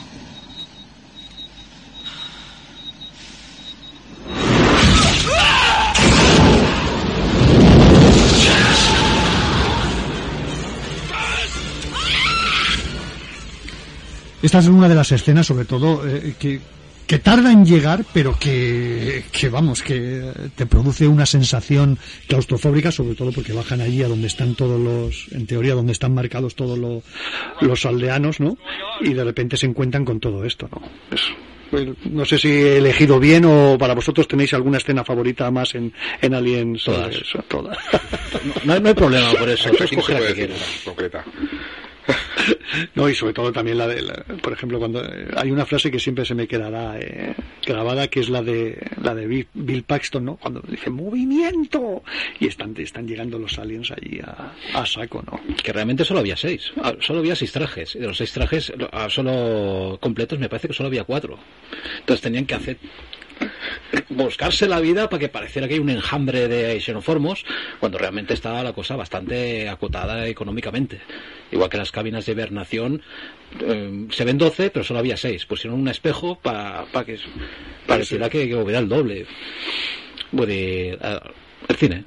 Ah! Esta es una de las escenas, sobre todo, eh, que, que tarda en llegar, pero que, que, vamos, que te produce una sensación claustrofóbica, sobre todo porque bajan allí a donde están todos los, en teoría, donde están marcados todos lo- los aldeanos, ¿no? Y de repente se encuentran con todo esto, ¿no? Es- pues, no sé si he elegido bien o para vosotros tenéis alguna escena favorita más en, en Aliens. Todas. Eh, todas. No, no hay problema por eso. Aquí no se puede decir concreta. No, y sobre todo también la de, por ejemplo, cuando hay una frase que siempre se me quedará eh, grabada, que es la de la de Bill, Paxton, ¿no? Cuando dice movimiento y están están llegando los aliens allí a, saco, ¿no? Que realmente solo había seis. Ah, Solo había seis trajes. Y de los seis trajes, ah, solo completos, me parece que solo había cuatro. Entonces tenían que hacer buscarse la vida para que pareciera que hay un enjambre de xenoformos cuando realmente estaba la cosa bastante acotada económicamente. Igual que las cabinas de hibernación, eh, se ven 12, pero solo había 6. Pusieron un espejo para que pareciera que, que hubiera el doble. Eh, el cine.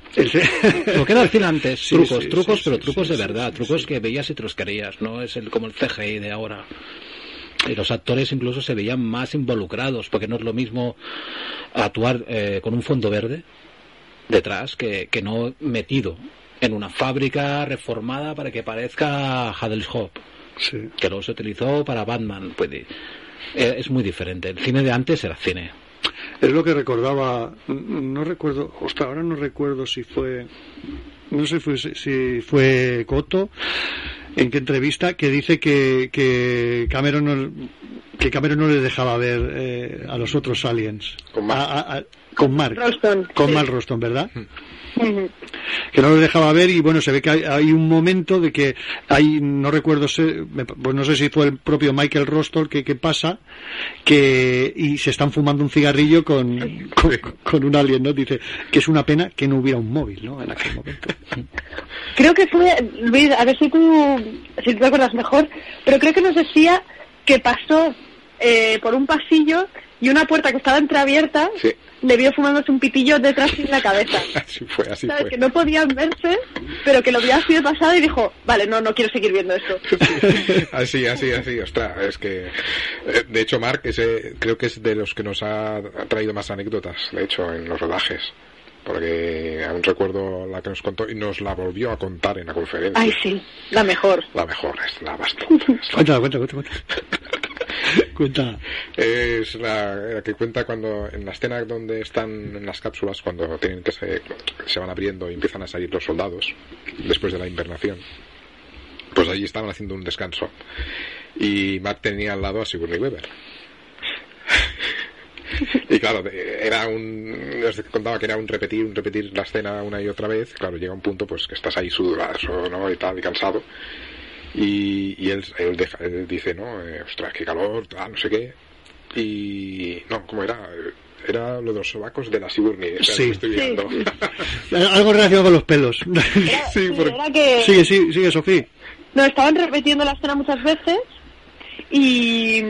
Lo que era el cine antes, Sí, trucos, sí, trucos, sí, pero trucos de verdad, trucos que veías y te los querías, no es el, como el CGI de ahora. Y los actores incluso se veían más involucrados, porque no es lo mismo actuar eh, con un fondo verde detrás que, que no metido en una fábrica reformada para que parezca Hop que luego se utilizó para Batman. Pues, eh, es muy diferente. El cine de antes era cine. Es lo que recordaba, no recuerdo, ostras, ahora no recuerdo si fue, no sé si fue, si fue Coto, en qué entrevista, que dice que, que Cameron no, que Cameron no le dejaba ver eh, a los otros aliens. Con Mark. con Mark. Roston, Con sí. Mark Roston, ¿verdad? Que no los dejaba ver y bueno se ve que hay, hay un momento de que hay no recuerdo se- pues no sé si fue el propio Michael Rostol que, que pasa que y se están fumando un cigarrillo con, con, con un alien no dice que es una pena que no hubiera un móvil no en aquel momento. Creo que fue, Luis, a ver si tú, si tú te acuerdas mejor, pero creo que nos decía que pasó eh, por un pasillo y una puerta que estaba entreabierta le vio fumándose un pitillo detrás en la cabeza. Así fue, así ¿Sabes? fue. Que no podían verse, pero que lo vio así de pasado y dijo, vale, no, no quiero seguir viendo esto. Así, así, así, ostras, es que... eh, De hecho, Mark ese, creo que es de los que nos ha, ha traído más anécdotas, de hecho, en los rodajes. Porque aún recuerdo la que nos contó y nos la volvió a contar en la conferencia. Ay, sí, la mejor. La mejor, es la bastante. cuéntala cuéntala cuéntala Cuenta. Es la, que cuenta cuando en la escena donde están en las cápsulas, cuando tienen que se, van abriendo y empiezan a salir los soldados después de la invernación. Pues allí estaban haciendo un descanso. Y Matt tenía al lado a Sigourney Weaver. Y claro, era un. contaba que era un repetir, un repetir la escena una y otra vez. Claro, llega un punto pues que estás ahí sudoso, ¿no? Y tal, y cansado. Y, y él, él, deja- él dice, ¿no? Eh, ostras, qué calor, tal, no sé qué. Y. No, ¿cómo era? Era lo de los sobacos de la Sigourney. Sí. estoy Sí. viendo. Algo relacionado con los pelos. sí, porque- Era que Sigue, sigue, sigue, Sofía. no estaban repitiendo la escena muchas veces y,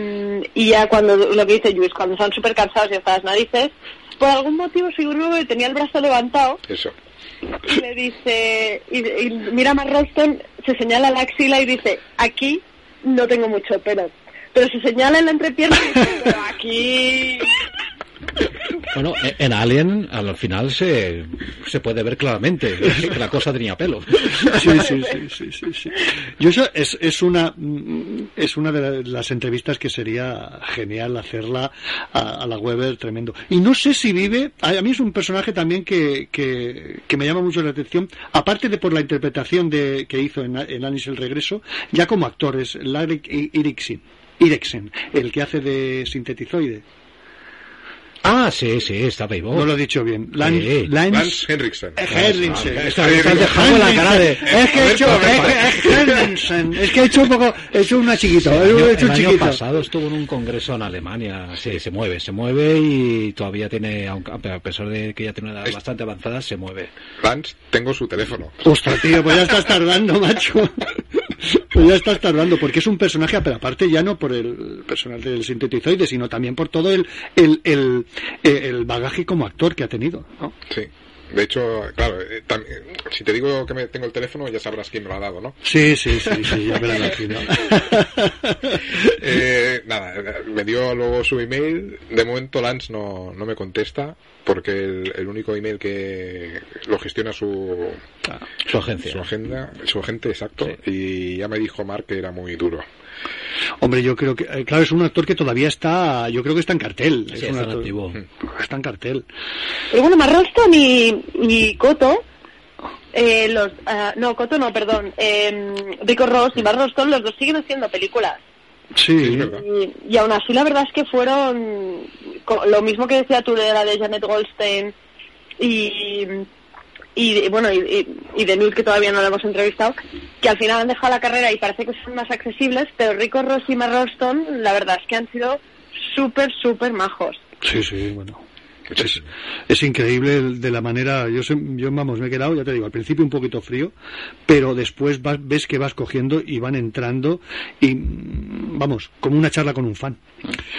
y ya cuando lo que dice Luis, cuando están súper cansados y hasta las narices, por algún motivo Sigourney tenía el brazo levantado Eso. Y le dice, y, mira a se señala la axila y dice, aquí no tengo mucho pelo. Pero se señala en la entrepierna y dice, pero aquí... Bueno, e- en Alien al final se, se puede ver claramente que la cosa tenía pelo. Sí, sí, sí, sí, sí. Yo eso es, es una mm, es una de las entrevistas que sería genial hacerla a, la Weber, tremendo. Y no sé si vive, a, mí es un personaje también que, que, que me llama mucho la atención, aparte de por la interpretación de, que hizo en, en el regreso, ya como actor, es Larry el que hace de sintetizoide. Ah, sí, sí, está vivo. No lo he dicho bien. Lance, Sí. Lance- Lance Henriksen. Eh, Henriksen. Está- está dejando la cara de- Es que he hecho, Henriksen. Es que he hecho un poco, he hecho una chiquito, El he año, hecho el un año chiquito. pasado estuvo en un congreso en Alemania. Sí, se mueve, se mueve y todavía tiene, aunque a pesar de que ya tiene una edad bastante avanzada, se mueve. Lance, tengo su teléfono. Ostras, tío, pues ya estás tardando, macho. Pues ya estás tardando, porque es un personaje, pero aparte ya no por el personaje del sintetizoide, sino también por todo el, el, el, el bagaje como actor que ha tenido, ¿no? Sí. De hecho, claro, eh, eh, si te digo que me tengo el teléfono, ya sabrás quién me lo ha dado, ¿no? Sí, sí, sí, sí, ya me lo imagino. Eh, nada, eh, me dio luego su email. De momento Lance no, no me contesta porque el, el único email que lo gestiona su, Su agencia. su agenda, su agente, exacto. Y ya me dijo Mark que era muy duro. Hombre, yo creo que, eh, claro, es un actor que todavía está, yo creo que está en cartel. es un está en actor- activo. Está en cartel. Y bueno, Mark Ralston y, y Coto, eh, los, ah, no, Coto no, perdón, eh, Rico Ross y Mark Ralston, los dos siguen haciendo películas. Sí, Y, y aún así la verdad es que fueron co- lo mismo que decía tú de la de Janet Goldstein y, y bueno y, y, y de Newt que todavía no lo hemos entrevistado que al final han dejado la carrera y parece que son más accesibles pero Rico Ross y Mark Ralston la verdad es que han sido súper súper majos Sí, sí, bueno. Es, es increíble el- de la manera, yo, sé- yo vamos, me he quedado, ya te digo, al principio un poquito frío, pero después vas- ves que vas cogiendo y van entrando y, vamos, como una charla con un fan.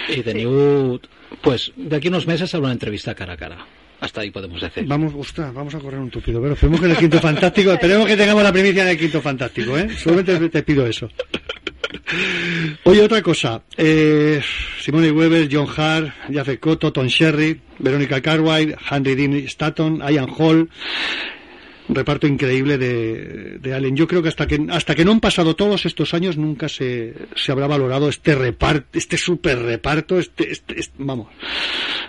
Y de Newt, pues de aquí a unos meses habrá una entrevista cara a cara. Hasta ahí podemos decir. Vamos, vamos a correr un tupido, pero esperemos que el quinto fantástico, esperemos que tengamos la primicia en el quinto fantástico, ¿eh? Solamente te, pido eso. Oye, otra cosa, eh, Simone Weber, John Hart, Jaffe Cotto, Tom Sherry, Verónica Cartwright, Henry Dean Stanton, Ian Hall, reparto increíble de, de Allen. Yo creo que hasta que hasta que no han pasado todos estos años nunca se, se habrá valorado este reparto, este super reparto, este, este- este- vamos,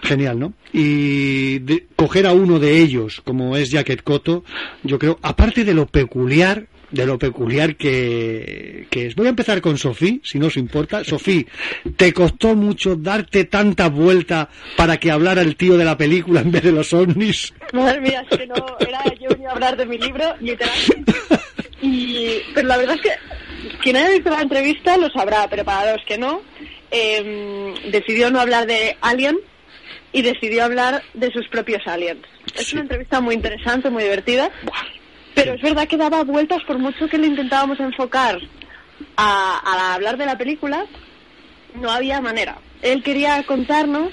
genial, ¿no? Y de- coger a uno de ellos, como es Jacket Cotto, yo creo, aparte de lo peculiar, de lo peculiar que, que es. Voy a empezar con Sofía, si no os importa. Sofía, ¿te costó mucho darte tanta vuelta para que hablara el tío de la película en vez de los ovnis? Madre mía, es que no, era yo venía a hablar de mi libro, literalmente. Y, pero la verdad es que quien haya visto la entrevista lo sabrá, pero para los que no, eh, decidió no hablar de Alien y decidió hablar de sus propios aliens. Es una entrevista muy interesante, muy divertida, pero es verdad que daba vueltas por mucho que le intentábamos enfocar a, a hablar de la película, no había manera. Él quería contarnos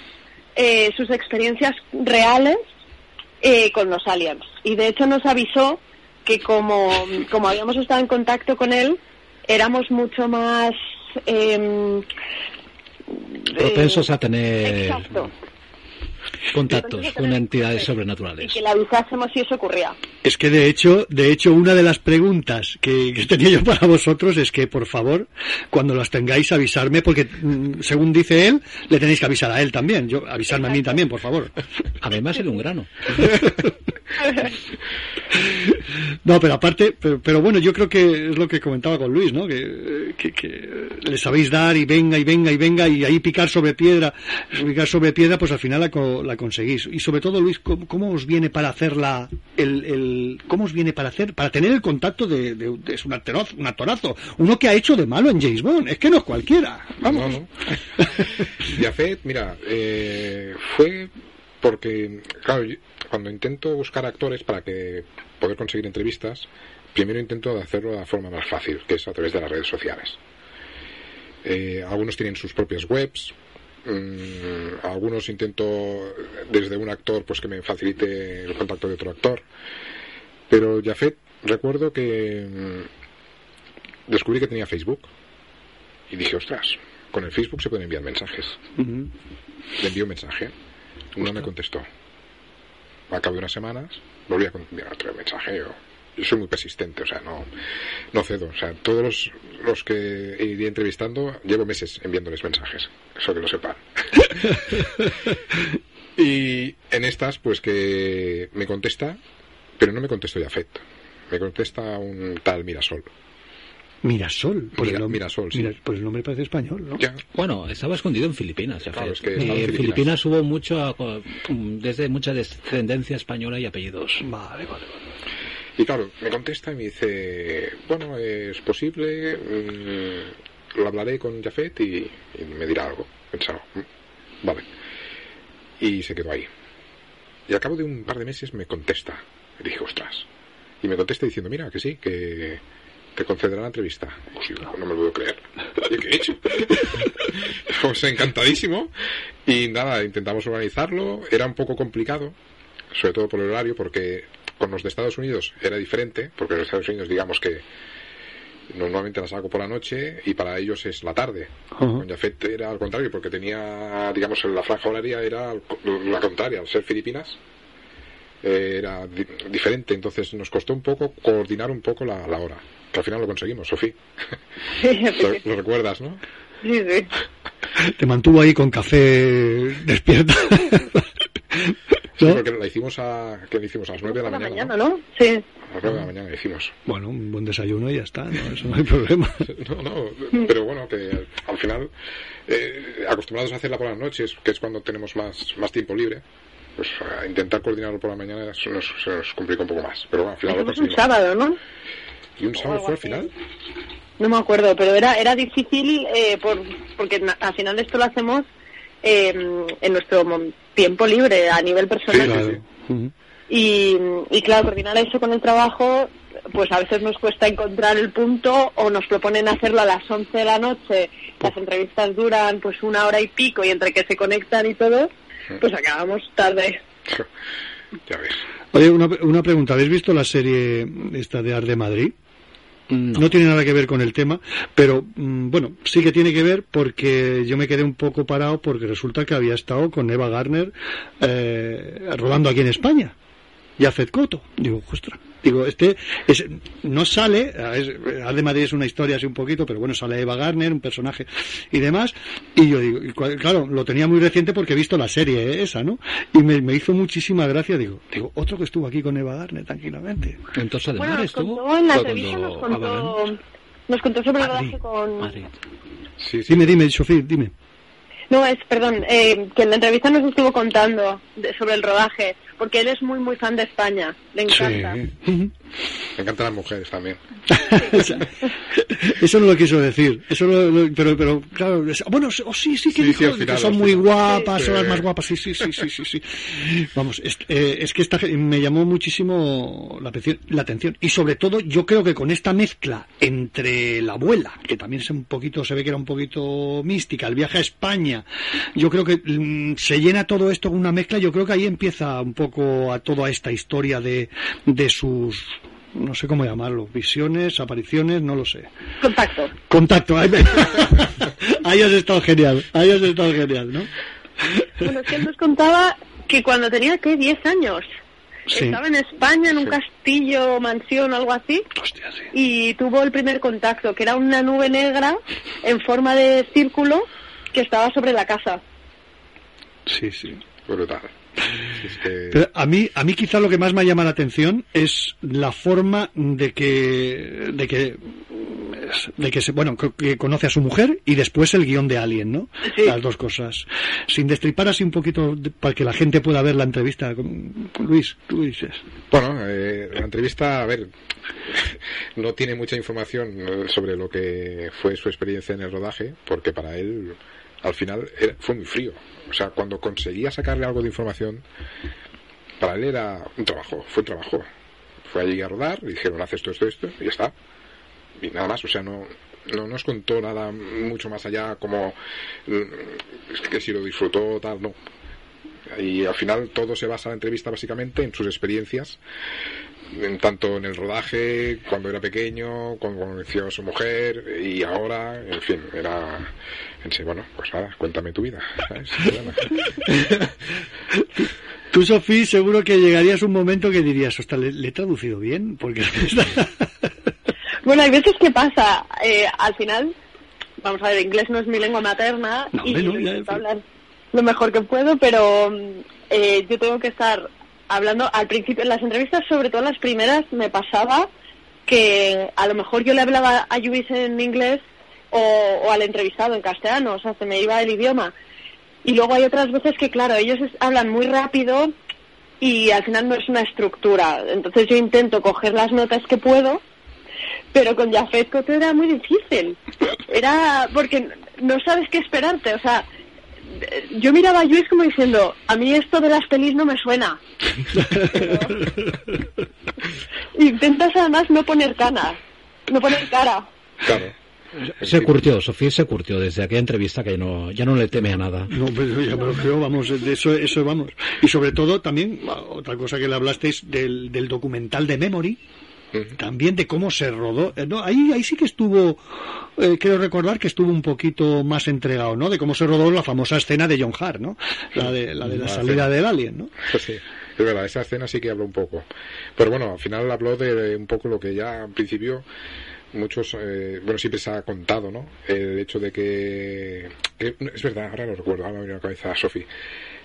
eh, sus experiencias reales eh, con los aliens. Y de hecho nos avisó que como, como habíamos estado en contacto con él, éramos mucho más... em, Propensos a tener... Exacto. Contactos con entidades y sobrenaturales. que le avisásemos si eso ocurría. Es que de hecho, de hecho, una de las preguntas que, que tenía yo para vosotros es que, por favor, cuando las tengáis, avisarme, porque mm, según dice él, le tenéis que avisar a él también. Yo, avisarme a mí también, por favor. A mí me ha sido un grano. No, pero aparte, pero, pero bueno, yo creo que es lo que comentaba con Luis, ¿no? Que, le sabéis dar y venga y venga y venga y ahí picar sobre piedra, picar sobre piedra, pues al final la, la conseguís. Y sobre todo, Luis, ¿cómo, os viene para hacer la, el, cómo os viene para hacer, para tener el contacto de, es un actorazo, un actorazo, uno que ha hecho de malo en James Bond, es que no es cualquiera. Vamos. No, no. Mira, eh, fue porque, claro, yo- cuando intento buscar actores para que poder conseguir entrevistas, primero intento hacerlo de la forma más fácil, que es a través de las redes sociales. Eh, algunos tienen sus propias webs, mm, algunos intento desde un actor pues que me facilite el contacto de otro actor, pero Jafet recuerdo que mm, descubrí que tenía Facebook y dije, ostras, con el Facebook se pueden enviar mensajes. Le envié un mensaje, no me contestó. A cabo de unas semanas volví a enviar otro mensaje. Yo, soy muy persistente, o sea, no, no cedo. O sea, todos los, los que iría entrevistando llevo meses enviándoles mensajes, eso que lo sepan. y en estas, pues que me contesta, pero no me contestó Jafet. Me contesta un tal Mirasol. Mirasol. Pues Mira- el nombre, Mirasol, sí. Pues el nombre parece español, ¿no? Bueno, estaba escondido en Filipinas. ya Claro, ves. es que Y estaba en en Filipinas. Filipinas hubo mucho, desde mucha descendencia española y apellidos. Vale, vale. Y claro, me contesta y me dice, bueno, es posible, mm, lo hablaré con Jafet y, y me dirá algo. Pensaba, "Mm, vale. Y se quedó ahí. Y al cabo de un par de meses me contesta. Y dije, ostras. Y me contesta diciendo, mira, que sí, que, que concederá la entrevista. No me lo puedo creer. ¿Y qué he hecho? pues encantadísimo. Y nada, intentamos organizarlo. Era un poco complicado, sobre todo por el horario, porque con los de Estados Unidos era diferente, porque los Estados Unidos digamos que normalmente las hago por la noche y para ellos es la tarde. Con Jafet era al contrario, porque tenía, digamos, la franja horaria era la contraria, al ser Filipinas eh, era di- diferente, entonces nos costó un poco coordinar un poco la, la hora. Que al final lo conseguimos, Sofía. lo, lo recuerdas, ¿no? Sí, sí. Te mantuvo ahí con café despierta. Sí, porque la hicimos a, que la hicimos a las 9 de la mañana. mañana, ¿no? Sí. A las 9 de la mañana hicimos. Bueno, un buen desayuno y ya está, ¿no? Eso no hay problema. No, no, pero bueno, que al final, eh, acostumbrados a hacerla por las noches, que es cuando tenemos más, más tiempo libre, pues a intentar coordinarlo por la mañana se nos, se nos complica un poco más. Pero bueno, al final lo un sábado, ¿no? ¿Y un sábado fue al final? No me acuerdo, pero era era difícil eh, por, porque al final esto lo hacemos eh, en nuestro tiempo libre a nivel personal. Y, y claro, coordinar eso con el trabajo, pues a veces nos cuesta encontrar el punto o nos proponen hacerlo a las 11 de la noche. Las entrevistas duran pues una hora y pico y entre que se conectan y todo, pues acabamos tarde. Ya ves. Oye, una, una pregunta. ¿Habéis visto la serie esta de Art de Madrid? No. tiene nada que ver con el tema, pero mm, bueno, sí que tiene que ver porque yo me quedé un poco parado porque resulta que había estado con Eva Garner eh, rodando aquí en España. Y a Coto. Digo, ostras. Digo, este es, no sale, es, de Madrid es una historia así un poquito, pero bueno, sale Eva Garner, un personaje y demás. Y yo digo, y claro, lo tenía muy reciente porque he visto la serie eh, esa, ¿no? Y me, me hizo muchísima gracia, digo, digo, otro que estuvo aquí con Eva Garner tranquilamente. Entonces, Bueno, nos contó en la entrevista, nos contó, nos contó sobre el rodaje con... Dime, dime, Sofía, dime. No, es, perdón, eh, que en la entrevista nos estuvo contando de- sobre el rodaje, porque él es muy, muy fan de España, le encanta. Me encantan las mujeres también. Eso no lo quiso decir. Eso lo- lo- pero, pero, claro, bueno, oh, sí, sí que Sí, dijo sí, al que son muy guapas, son las más guapas. Sí, sí, sí, sí, sí, sí. Vamos, es, eh, es que esta, me llamó muchísimo la, atención- la atención. Y sobre todo, yo creo que con esta mezcla entre la abuela, que también es un poquito, se ve que era un poquito mística, el viaje a España, yo creo que mm, se llena todo esto con una mezcla. Yo creo que ahí empieza un poco a toda esta historia de, de sus no sé cómo llamarlo, visiones, apariciones, no lo sé. Contacto. Contacto, ahí, me- ahí has estado genial, ahí has estado genial, ¿no? Bueno, es que él nos contaba que cuando tenía, ¿qué? 10 años. Sí. Estaba en España, en un castillo, mansión, algo así. Y tuvo el primer contacto, que era una nube negra en forma de círculo que estaba sobre la casa. Sí, sí. Brutal. Es que- Pero a mí, a mí quizá lo que más me llama la atención es la forma de que, de que, de que se, bueno, que- conoce a su mujer y después el guion de Alien, ¿no? Las dos cosas. Sin destripar así un poquito de- para que la gente pueda ver la entrevista. con- con Luis, tú dices. Bueno, eh, la entrevista, a ver, no tiene mucha información sobre lo que fue su experiencia en el rodaje, porque para él, al final, era- fue muy frío. O sea, cuando conseguía sacarle algo de información, para él era un trabajo, fue un trabajo. Fue allí a rodar, le dijeron, haz esto, esto, esto, y ya está. Y nada más, o sea, no, no nos contó nada mucho más allá como mm, que si lo disfrutó tal, no. Y al final todo se basa la entrevista básicamente en sus experiencias, en tanto en el rodaje, cuando era pequeño, cuando conoció a su mujer y ahora, en fin, era... Pensé, bueno, pues nada, cuéntame tu vida, ¿sabes? Tú, Sofía, seguro que llegarías a un momento que dirías, ostras, ¿le, le he traducido bien? Porque Bueno, hay veces que pasa, eh, al final, vamos a ver, inglés no es mi lengua materna No, y no, lo ya, hablar lo mejor que puedo, pero eh, yo tengo que estar hablando al principio, en las entrevistas, sobre todo las primeras, me pasaba que a lo mejor yo le hablaba a Luis en inglés o, al entrevistado en castellano, o sea, se me iba el idioma. Y luego hay otras veces que, claro, ellos hablan muy rápido y al final no es una estructura. Entonces yo intento coger las notas que puedo, pero con Jafet Koto era muy difícil. Era porque no sabes qué esperarte. O sea, yo miraba a Luis como diciendo, a mí esto de las pelis no me suena. Intentas además no poner cara, no poner cara. Claro. Se curtió, Sofía se curtió desde aquella entrevista que no, ya no le teme a nada. No, pero ya me lo creo, vamos, de eso, eso vamos. Y sobre todo también, otra cosa que le hablasteis del, del documental de Memory, también de cómo se rodó. Eh, no, ahí, ahí sí que estuvo, eh, quiero recordar que estuvo un poquito más entregado, ¿no? De cómo se rodó la famosa escena de John Hart, ¿no? La de la, de la La salida escena. del alien, ¿no? Sí, es verdad, esa escena sí que habló un poco. Pero bueno, al final habló de un poco lo que ya en principio muchos, eh, bueno, siempre se ha contado, ¿no? El hecho de que, que- es verdad, ahora lo recuerdo, ahora me viene a la cabeza a Sophie,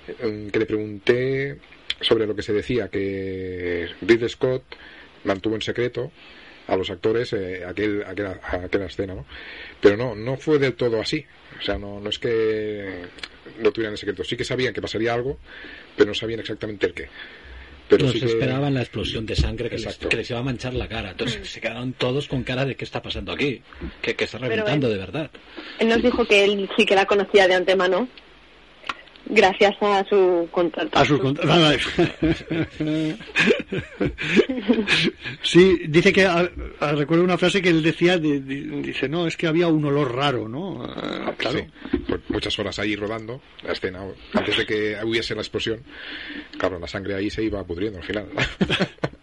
eh, que le pregunté sobre lo que se decía, que Ridley Scott mantuvo en secreto a los actores eh, aquel, aquella, aquella escena, ¿no? Pero no, no fue del todo así. O sea, no, no es que lo tuvieran en secreto. Sí que sabían que pasaría algo, pero no sabían exactamente el qué. Pero Nos sí que... esperaban la explosión de sangre que les, que les iba a manchar la cara. Entonces se quedaron todos con cara de qué está pasando aquí. Que, que está reventando él- de verdad. Él nos dijo que él sí que la conocía de antemano, gracias a su contrato. A sus cont- nada. Sí, dice que ah, ah, recuerdo una frase que él decía, de- de- dice, no, es que había un olor raro, ¿no? Ah, claro. Sí, por muchas horas ahí rodando la escena antes de que hubiese la explosión. Claro, la sangre ahí se iba pudriendo al final.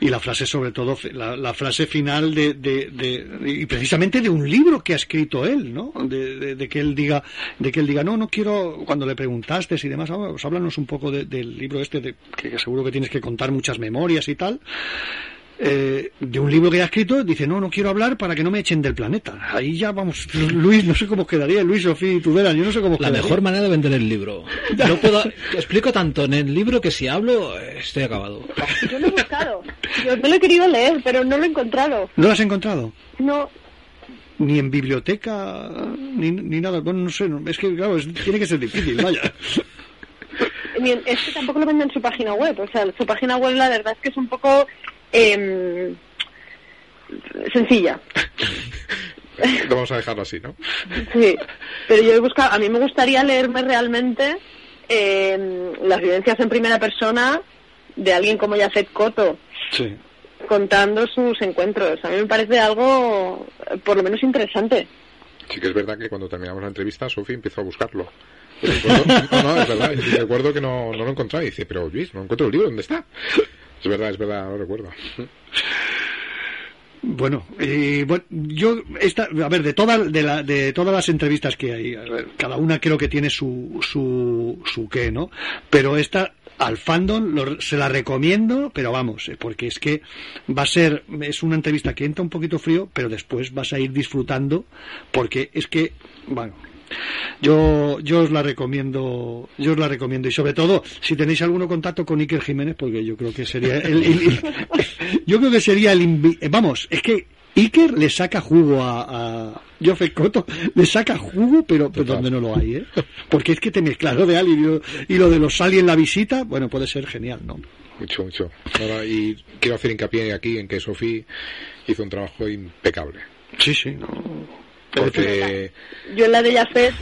Y la frase, sobre todo, la, la frase final de, de, de- y precisamente de un libro que ha escrito él, ¿no? De, de- que él diga, de que él diga, no, no quiero, cuando le preguntaste y demás, ah, pues háblanos un poco de- del libro este, que seguro que tienes que contar muchas memorias y tal. Eh, de un libro que ha escrito, dice, no, no quiero hablar para que no me echen del planeta. Ahí ya vamos, Luis, no sé cómo quedaría, Luis, Sofía y Tudela, yo no sé cómo La quedaría. mejor manera de vender el libro. No puedo, explico tanto en el libro que si hablo estoy acabado. Yo lo he buscado. Yo me lo he querido leer, pero no lo he encontrado. ¿No lo has encontrado? No, ni en biblioteca ni, ni nada bueno no sé no- es que claro es- tiene que ser difícil vaya es que tampoco lo venden en su página web. O sea, su página web la verdad es que es un poco em, sencilla. Lo vamos a dejarlo así, ¿no? Sí, pero yo he buscado, a mí me gustaría leerme realmente em, las vivencias en primera persona de alguien como Yafet Koto sí contando sus encuentros. A mí me parece algo, eh, por lo menos, interesante. Sí que es verdad que cuando terminamos la entrevista, Sofi empezó a buscarlo. Recuerdo- no, no, es verdad. Y recuerdo que no, no lo encontraba y dice, pero Luis, no encuentro el libro, ¿dónde está? Es verdad, es verdad, lo recuerdo. Bueno, yo esta, a ver, de todas de, la, de todas las entrevistas que hay, cada una creo que tiene su su su qué, ¿no? Pero esta al fandom lo- se la recomiendo, pero vamos, eh, porque es que va a ser es una entrevista que entra un poquito frío, pero después vas a ir disfrutando porque es que bueno, yo, yo os la recomiendo, yo os la recomiendo y sobre todo si tenéis algún contacto con Iker Jiménez, porque yo creo que sería el, el- el- yo creo que sería el eh, vamos, es que Iker le saca jugo a, a Cotto, le saca jugo, pero, pero donde no lo hay, ¿eh? Porque es que te mezclas lo de Alien y lo, y lo de los Alien la visita, bueno, puede ser genial, ¿no? Mucho, mucho. Ahora, y quiero hacer hincapié aquí en que Sophie hizo un trabajo impecable. Sí, sí. Porque Yo en la de Jafet,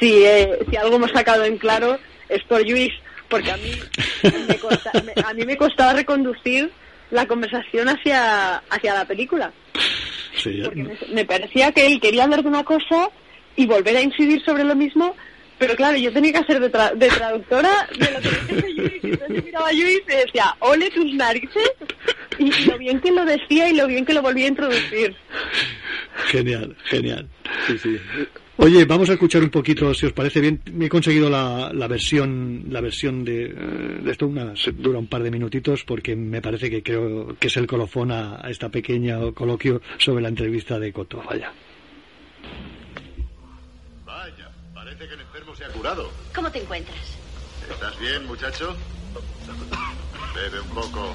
si, eh, si algo hemos sacado en claro es por Luis, porque a mí me, costa- me- a mí me costaba reconducir la conversación hacia, hacia la película. Sí, ya- Me, me parecía que él quería hablar de una cosa y volver a incidir sobre lo mismo, pero claro, yo tenía que hacer de, tra- de traductora de lo que decía Luis. Entonces yo miraba a Luis y decía, ole tus narices, y lo bien que lo decía y lo bien que lo volvía a introducir. Genial, genial. Oye, vamos a escuchar un poquito, si os parece bien. Me he conseguido la, la versión, la versión de, de esto, una, dura un par de minutitos porque me parece que creo que es el colofón a, a esta pequeña coloquio sobre la entrevista de Coto. Vaya, parece que el enfermo se ha curado. ¿Cómo te encuentras? ¿Estás bien, muchacho? Bebe un poco.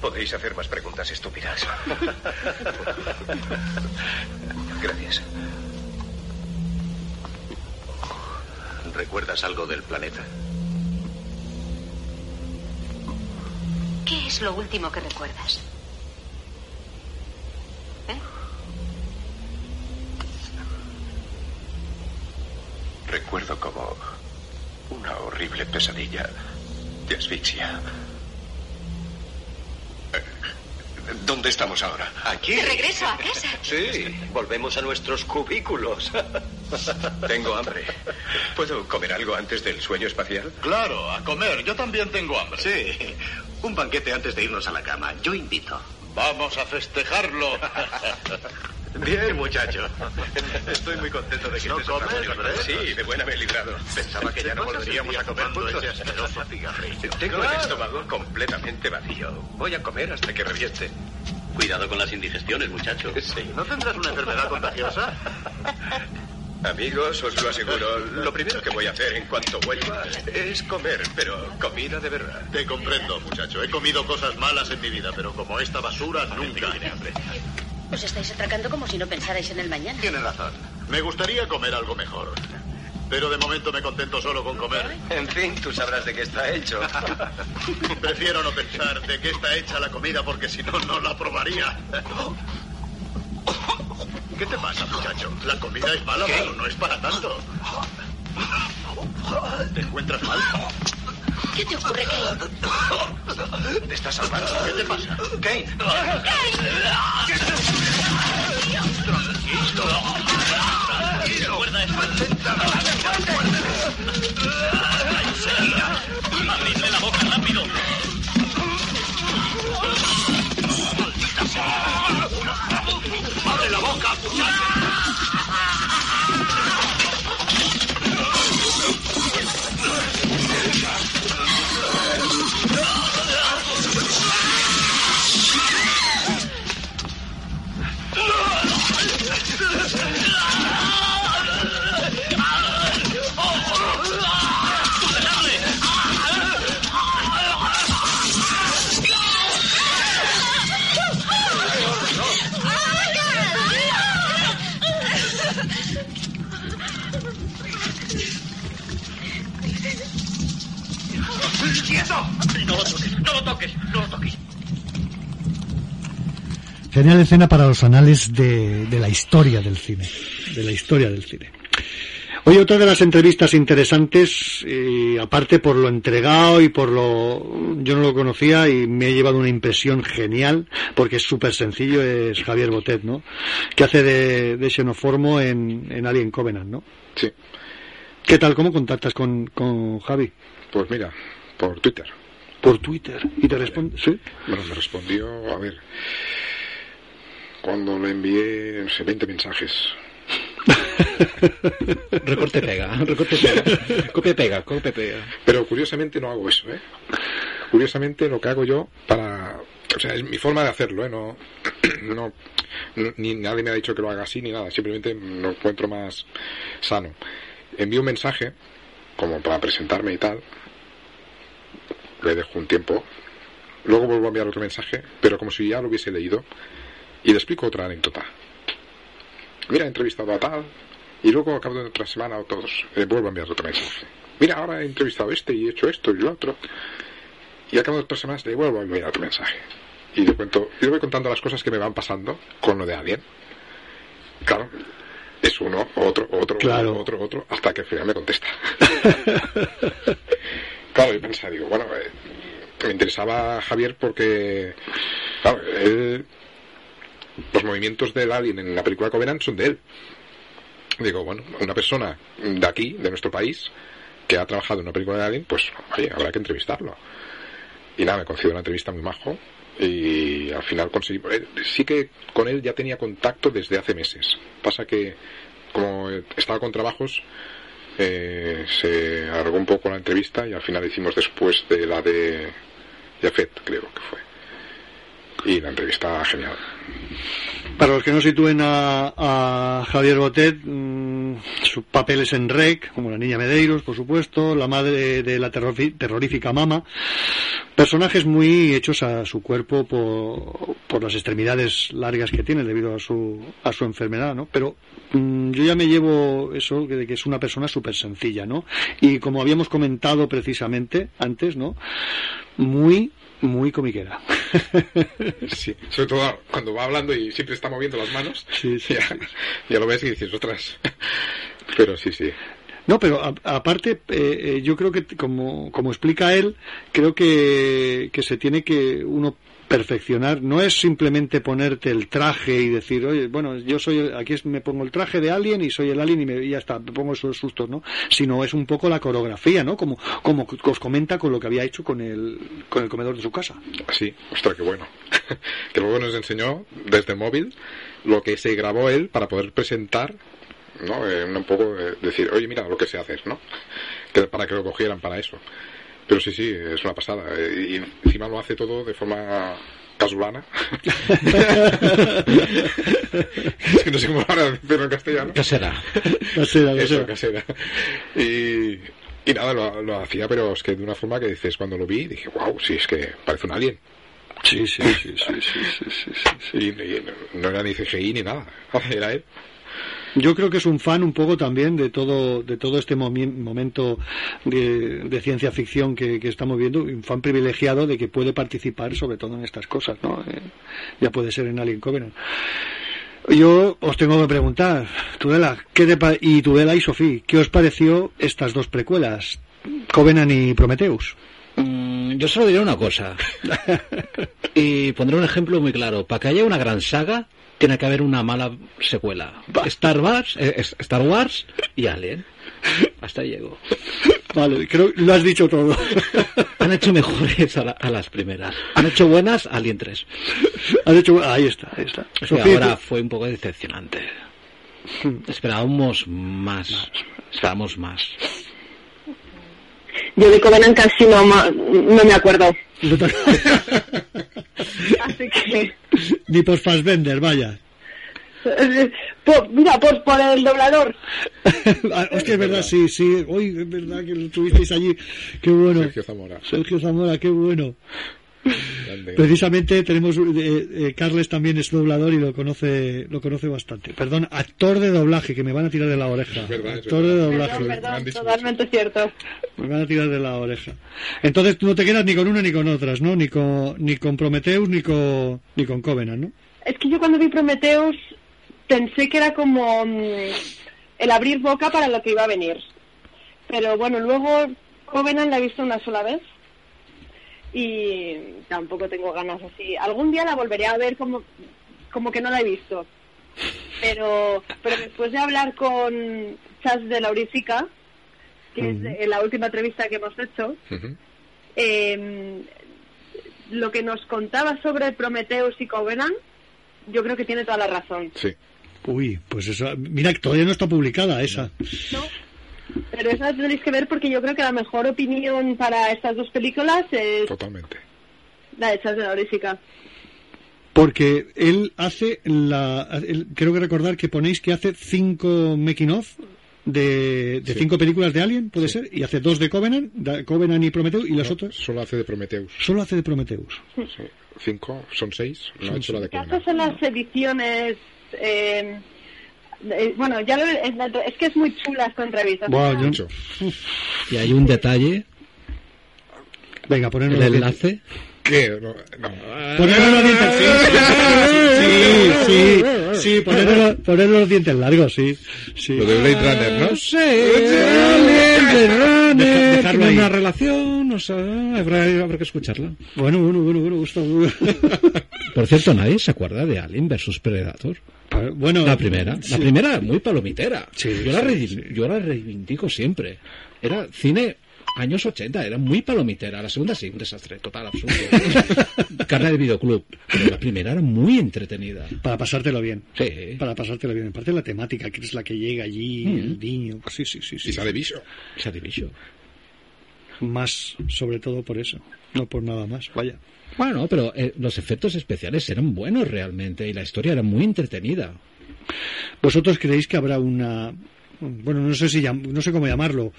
Podéis hacer más preguntas estúpidas. Gracias. ¿Recuerdas algo del planeta? ¿Qué es lo último que recuerdas? Recuerdo como una horrible pesadilla de asfixia. Eh, ¿Dónde estamos ahora? Aquí. De regreso a casa. Sí, volvemos a nuestros cubículos. Tengo hambre. ¿Puedo comer algo antes del sueño espacial? Claro, a comer. Yo también tengo hambre. Sí, un banquete antes de irnos a la cama. Yo invito. Vamos a festejarlo. Bien, muchacho. Estoy muy contento de que ¿No estés comes, nosotros. Sí, de buena me he librado. Pensaba que ya no volveríamos a comer juntos. ese asqueroso cigarrillo. Tengo el estómago completamente vacío. Voy a comer hasta que reviente. Cuidado con las indigestiones, muchacho. Sí. ¿No tendrás una enfermedad contagiosa? Amigos, os lo aseguro, lo primero que voy a hacer en cuanto vuelva es comer, pero comida de verdad. Te comprendo, muchacho. He comido cosas malas en mi vida, pero como esta basura, nunca. Os estáis atracando como si no pensarais en el mañana. Tienes razón. Me gustaría comer algo mejor. Pero de momento me contento solo con comer. En fin, tú sabrás de qué está hecho. Prefiero no pensar de qué está hecha la comida porque si no, no la probaría. ¿Qué te pasa, muchacho? La comida es mala, pero no es para tanto. ¿Te encuentras mal? ¿Qué te ocurre, Kate? ¿Te estás salvando? ¿Qué te pasa? Kate. Recuerda ¡Abridle la boca rápido! ¡Abre la boca, ¡Quieto! Genial escena para los anales de, de la historia del cine. De la historia del cine. Oye, otra de las entrevistas interesantes, y aparte por lo entregado y por lo... Yo no lo conocía y me he llevado una impresión genial, porque es súper sencillo, es Javier Botet, ¿no? Que hace de, de Xenoformo en, en Alien Covenant, ¿no? Sí. ¿Qué tal? ¿Cómo contactas con, con Javi? Pues mira, por Twitter. por Twitter y te responde, sí. Bueno, me respondió, a ver, cuando le envié, no sé, 20 mensajes. Recorte pega, recorte pega. Copia pega, copia pega. Pero curiosamente no hago eso, ¿eh? Curiosamente lo que hago yo para... O sea, es mi forma de hacerlo, ¿eh? No, no, no- ni nadie me ha dicho que lo haga así ni nada. Simplemente lo encuentro más sano. Envío un mensaje, como para presentarme y tal. Le dejo un tiempo. Luego vuelvo a enviar otro mensaje, pero como si ya lo hubiese leído. Y le explico otra anécdota. Mira, he entrevistado a tal. Y luego, a cabo de otra semana o todos, eh, vuelvo a enviar otro mensaje. Mira, ahora he entrevistado a este y he hecho esto y lo otro. Y a cabo de otras semanas le vuelvo a enviar otro mensaje. Y le cuento, y le voy contando las cosas que me van pasando con lo de alguien. Claro, es uno, otro, otro, Claro. otro, otro, hasta que al final me contesta. claro, yo pensaba, digo, bueno, eh, me interesaba Javier porque, claro, él, los movimientos del alien en la película Covenant son de él. Digo, bueno, una persona de aquí, de nuestro país, que ha trabajado en una película de alien, pues, oye, habrá que entrevistarlo. Y nada, me concedió una entrevista muy majo y al final conseguí... eh, Sí que con él ya tenía contacto desde hace meses. Pasa que, como estaba con trabajos, eh, se alargó un poco la entrevista y al final hicimos después de la de Jafet, creo que fue. Y la entrevista genial. Para los que no sitúen a, a Javier Botet, mm, su papel es en Rec, como la niña Medeiros, por supuesto, la madre de la terrorífica mama. Personajes muy hechos a su cuerpo por, por las extremidades largas que tiene debido a su, a su enfermedad, ¿no? Pero mm, yo ya me llevo eso de que es una persona súper sencilla, ¿no? Y como habíamos comentado precisamente antes, ¿no? Muy, muy comiquera. Sí, sobre todo cuando va hablando y siempre está moviendo las manos. Sí, sí, ya, ya lo ves y dices, otras. Pero sí, sí. No, pero a- aparte, eh, eh, yo creo que, como, como explica él, creo que, que se tiene que uno perfeccionar. No es simplemente ponerte el traje y decir, oye, bueno, yo soy, aquí me pongo el traje de alien y soy el alien y, me, y ya está, me pongo esos sustos, ¿no? Sino es un poco la coreografía, ¿no? Como, como os comenta con lo que había hecho con el, con el comedor de su casa. Sí, ostras, qué bueno. que luego nos enseñó desde móvil lo que se grabó él para poder presentar, ¿no? Eh, un poco eh, decir, oye, mira lo que sé hacer, ¿no? Que, para que lo cogieran para eso. Pero sí, sí, es una pasada. Eh, Y encima lo hace todo de forma casulana. es que no sé cómo ahora decirlo en castellano. Casera. Casera, Eso, casera. casera. Y, y nada, lo, lo hacía, pero es que de una forma que dices, cuando lo vi, dije, wow, sí, es que parece un alien. Sí, sí, sí, sí, sí, sí, sí, sí. Y, y no, no era ni CGI ni nada, era él. Yo creo que es un fan un poco también de todo, de todo este momento de, de ciencia ficción que, que estamos viendo, un fan privilegiado de que puede participar sobre todo en estas cosas, ¿no? Eh, ya puede ser en Alien Covenant. Yo os tengo que preguntar, Tudela, ¿qué te y Tudela y Sofía, ¿qué os pareció estas dos precuelas, Covenant y Prometheus? Mm, yo solo diré una cosa. y pondré un ejemplo muy claro. Para que haya una gran saga, tiene que haber una mala secuela. Star Wars, eh, Star Wars y Alien. Hasta ahí llego. Vale, creo que lo has dicho todo. Han hecho mejores a, la- a las primeras. Han hecho buenas Alien 3. Has hecho, ahí está, ahí está. Que ahora fue un poco decepcionante. Esperábamos más. Esperábamos más. Yo de Covenant casi no, ma- no me acuerdo. Así que, Ni por Fassbender, vaya. por- mira, por, por el doblador. Ah, Hostia, es verdad, sí, sí. Hoy es verdad que lo tuvisteis allí. Qué bueno. Sergio Zamora. Sergio Zamora, qué bueno. Precisamente tenemos, eh, eh, Carles también es doblador y lo conoce, lo conoce bastante. Perdón, actor de doblaje, que me van a tirar de la oreja. Es verdad, es actor de doblaje. Perdón, perdón, totalmente cierto. Me van a tirar de la oreja. Entonces tú no te quedas ni con una ni con otras, ¿no? Ni con, ni con Prometheus ni con, ni con Covenant, ¿no? Es que yo cuando vi Prometheus pensé que era como mm, el abrir boca para lo que iba a venir. Pero bueno, luego Covenant la he visto una sola vez y tampoco tengo ganas así. Algún día la volveré a ver como, como que no la he visto. Pero, pero después de hablar con Chas de Laurisica, que es la última entrevista que hemos hecho, eh, lo que nos contaba sobre Prometheus y Covenant, yo creo que tiene toda la razón. Sí. Uy, pues eso, mira, que todavía no está publicada esa. Pero esa la tendréis que ver porque yo creo que la mejor opinión para estas dos películas es Totalmente. la de Charles de la Horífica. Porque él hace la. él- creo que recordar que ponéis que hace cinco making of de, de Sí. cinco películas de Alien, puede ser, y hace dos de Covenant, de Covenant y Prometheus, y las No, otras Solo hace de Prometheus. solo hace de Prometheus. Sí. Cinco, son seis. No ha hecho la de Covenant. En las ediciones. eh, eh, bueno, ya lo, es, es que es muy chula esta entrevista. Yo- Y hay un detalle, Venga, ponernos el enlace. ¿Qué? No, no. Ponernos los dientes, sí, sí, sí, sí, ponernos, ponernos los dientes largos, sí, sí. Lo de Blade Runner, ¿no? No sé, Alien, Blade Runner, Deja- dejarlo ahí. una relación, no sé, habrá, habrá que escucharla. Bueno, bueno, bueno, bueno, gusta. Por cierto, nadie se acuerda de Alien versus Predator. Bueno, La primera, sí. la primera muy palomitera. Sí, yo, la sí. yo la reivindico siempre. Era cine años 80, era muy palomitera. La segunda sí, un desastre total, absoluto. Carne de videoclub. Pero la primera era muy entretenida. Para pasártelo bien. Sí. Para pasártelo bien. En parte la temática, que es la que llega allí, Mm. el niño. Sí, sí, sí. sí. Y sale bicho. Sale bicho. Más, sobre todo por eso. No por nada más, vaya. Bueno, pero eh, los efectos especiales eran buenos realmente y la historia era muy entretenida. ¿Vosotros creéis que habrá una... Bueno, no sé si llam- no sé cómo llamarlo.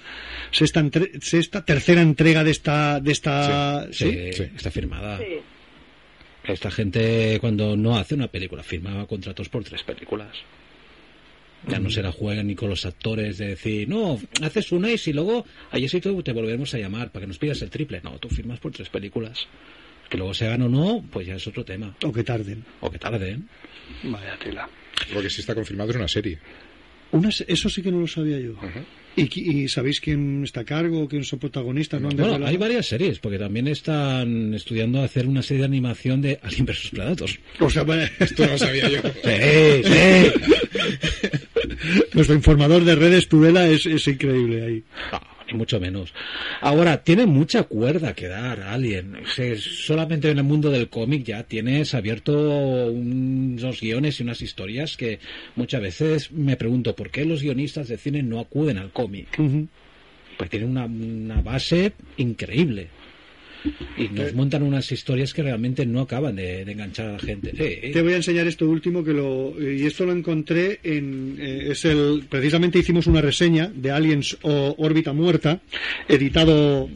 Sexta, entre- sexta tercera entrega de esta de esta Sí, está firmada. Esta gente cuando no hace una película firma contratos por tres películas. Ya no se la juegan ni con los actores de decir, no, haces una y si luego a éxito te volveremos a llamar para que nos pidas el triple. No, tú firmas por tres películas. Que luego se hagan o no, pues ya es otro tema. o que tarden. O que tarden. Vaya tela. Lo que sí está confirmado es una serie. Una se- eso sí que no lo sabía yo. ¿Y, sabéis quién está a cargo, quién son protagonistas? ¿No Bueno, hay varias series, porque también están estudiando hacer una serie de animación de Alien vs Predator. O sea, bueno, Esto no lo sabía yo. Sí, sí. Nuestro informador de redes, Tudela, es, es increíble ahí. No, ni mucho menos. Ahora, tiene mucha cuerda que dar Alien. Solamente en el mundo del cómic ya tienes abierto unos guiones y unas historias que muchas veces me pregunto por qué los guionistas de cine no acuden al cómic. Pues tienen una, una base increíble. Y nos montan unas historias que realmente no acaban de, de enganchar a la gente. Sí. Te voy a enseñar esto último que lo y esto lo encontré en eh, es el precisamente hicimos una reseña de Aliens o órbita muerta editado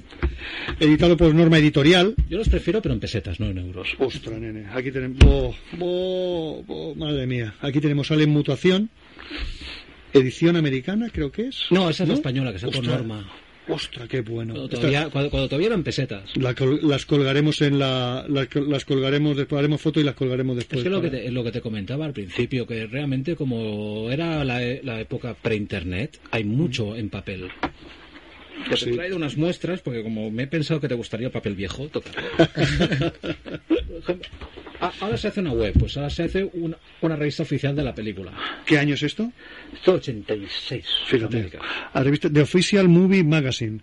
editado por Norma Editorial. Yo los prefiero, pero en pesetas, no en euros. Ostras, nene, aquí tenemos oh, oh, oh, madre mía, aquí tenemos Alien Mutación edición americana, creo que es. No, esa es la ¿No? española, que está por norma. Ostras, qué bueno. Cuando Esta- todavía, cuando, cuando todavía eran pesetas. la col- las colgaremos en la las, las colgaremos después haremos foto y las colgaremos después. Es que lo que, te, lo que te comentaba al principio, que realmente como era la, e- la época pre-internet, hay mucho en papel. Que te he traído unas muestras, porque como me he pensado que te gustaría el papel viejo, toca. Ah, ahora se hace una web, pues ahora se hace una, una revista oficial de la película. ¿Qué año es esto? Esto 86. Fíjate, la revista The Official Movie Magazine.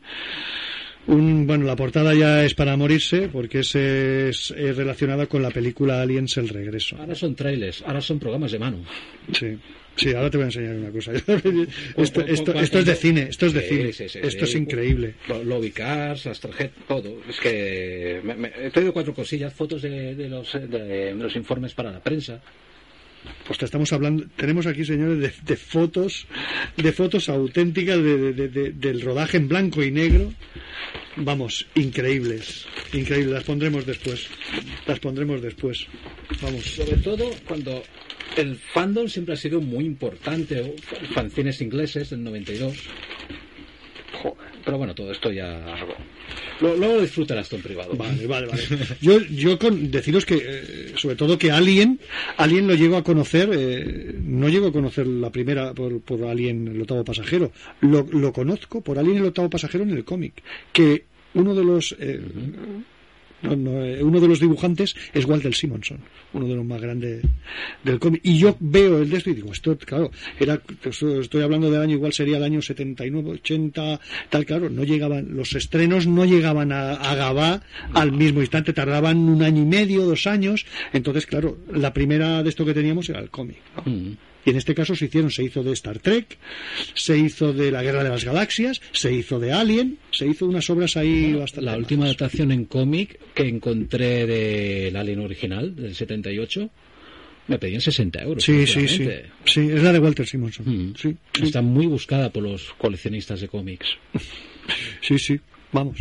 Un, bueno, la portada ya es para morirse porque es, es, es relacionada con la película Aliens El Regreso. Ahora son trailers, ahora son programas de mano. Sí, sí, ahora te voy a enseñar una cosa. esto, esto, esto es de cine, esto es de cine. sí, sí, esto es increíble. Lo- Lobby cars, las tarjetas, todo. Es que me, me- he traído cuatro cosillas, fotos de, de los, de, los informes para la prensa. Pues te estamos hablando, tenemos aquí, señores, de, de fotos, de fotos auténticas de- de- del rodaje en blanco y negro. Vamos, increíbles, increíbles. Las pondremos después, las pondremos después. Vamos. Sobre todo cuando el fandom siempre ha sido muy importante, fanzines ingleses del 92. Joder, Pero bueno, todo esto ya... Lo- Luego disfrutarás tú en privado. Vale, vale, vale. Yo, yo con deciros que, eh, sobre todo que Alien, Alien lo llego a conocer, eh, no llego a conocer la primera por, por Alien el octavo pasajero, lo, lo conozco por Alien el octavo pasajero en el cómic, que uno de los, eh, No, no, eh, uno de los dibujantes es Walter Simonson, uno de los más grandes del cómic. Y yo veo el de esto y digo, esto, claro, era, esto- estoy hablando del año, igual sería el año 79, 80, tal, claro, no llegaban, los estrenos no llegaban a, a Gabá al mismo instante, tardaban un año y medio, dos años. Entonces, claro, la primera de esto que teníamos era el cómic. ¿no? Y en este caso se hicieron, se hizo de Star Trek, se hizo de la Guerra de las Galaxias, se hizo de Alien, se hizo unas obras ahí bastante. La última adaptación en cómic que encontré del Alien original, del 78, me pedían 60 euros. Sí, sí, sí. Sí, es la de Walter Simonson. Mm. Sí, sí. Está muy buscada por los coleccionistas de cómics. Sí, sí, vamos.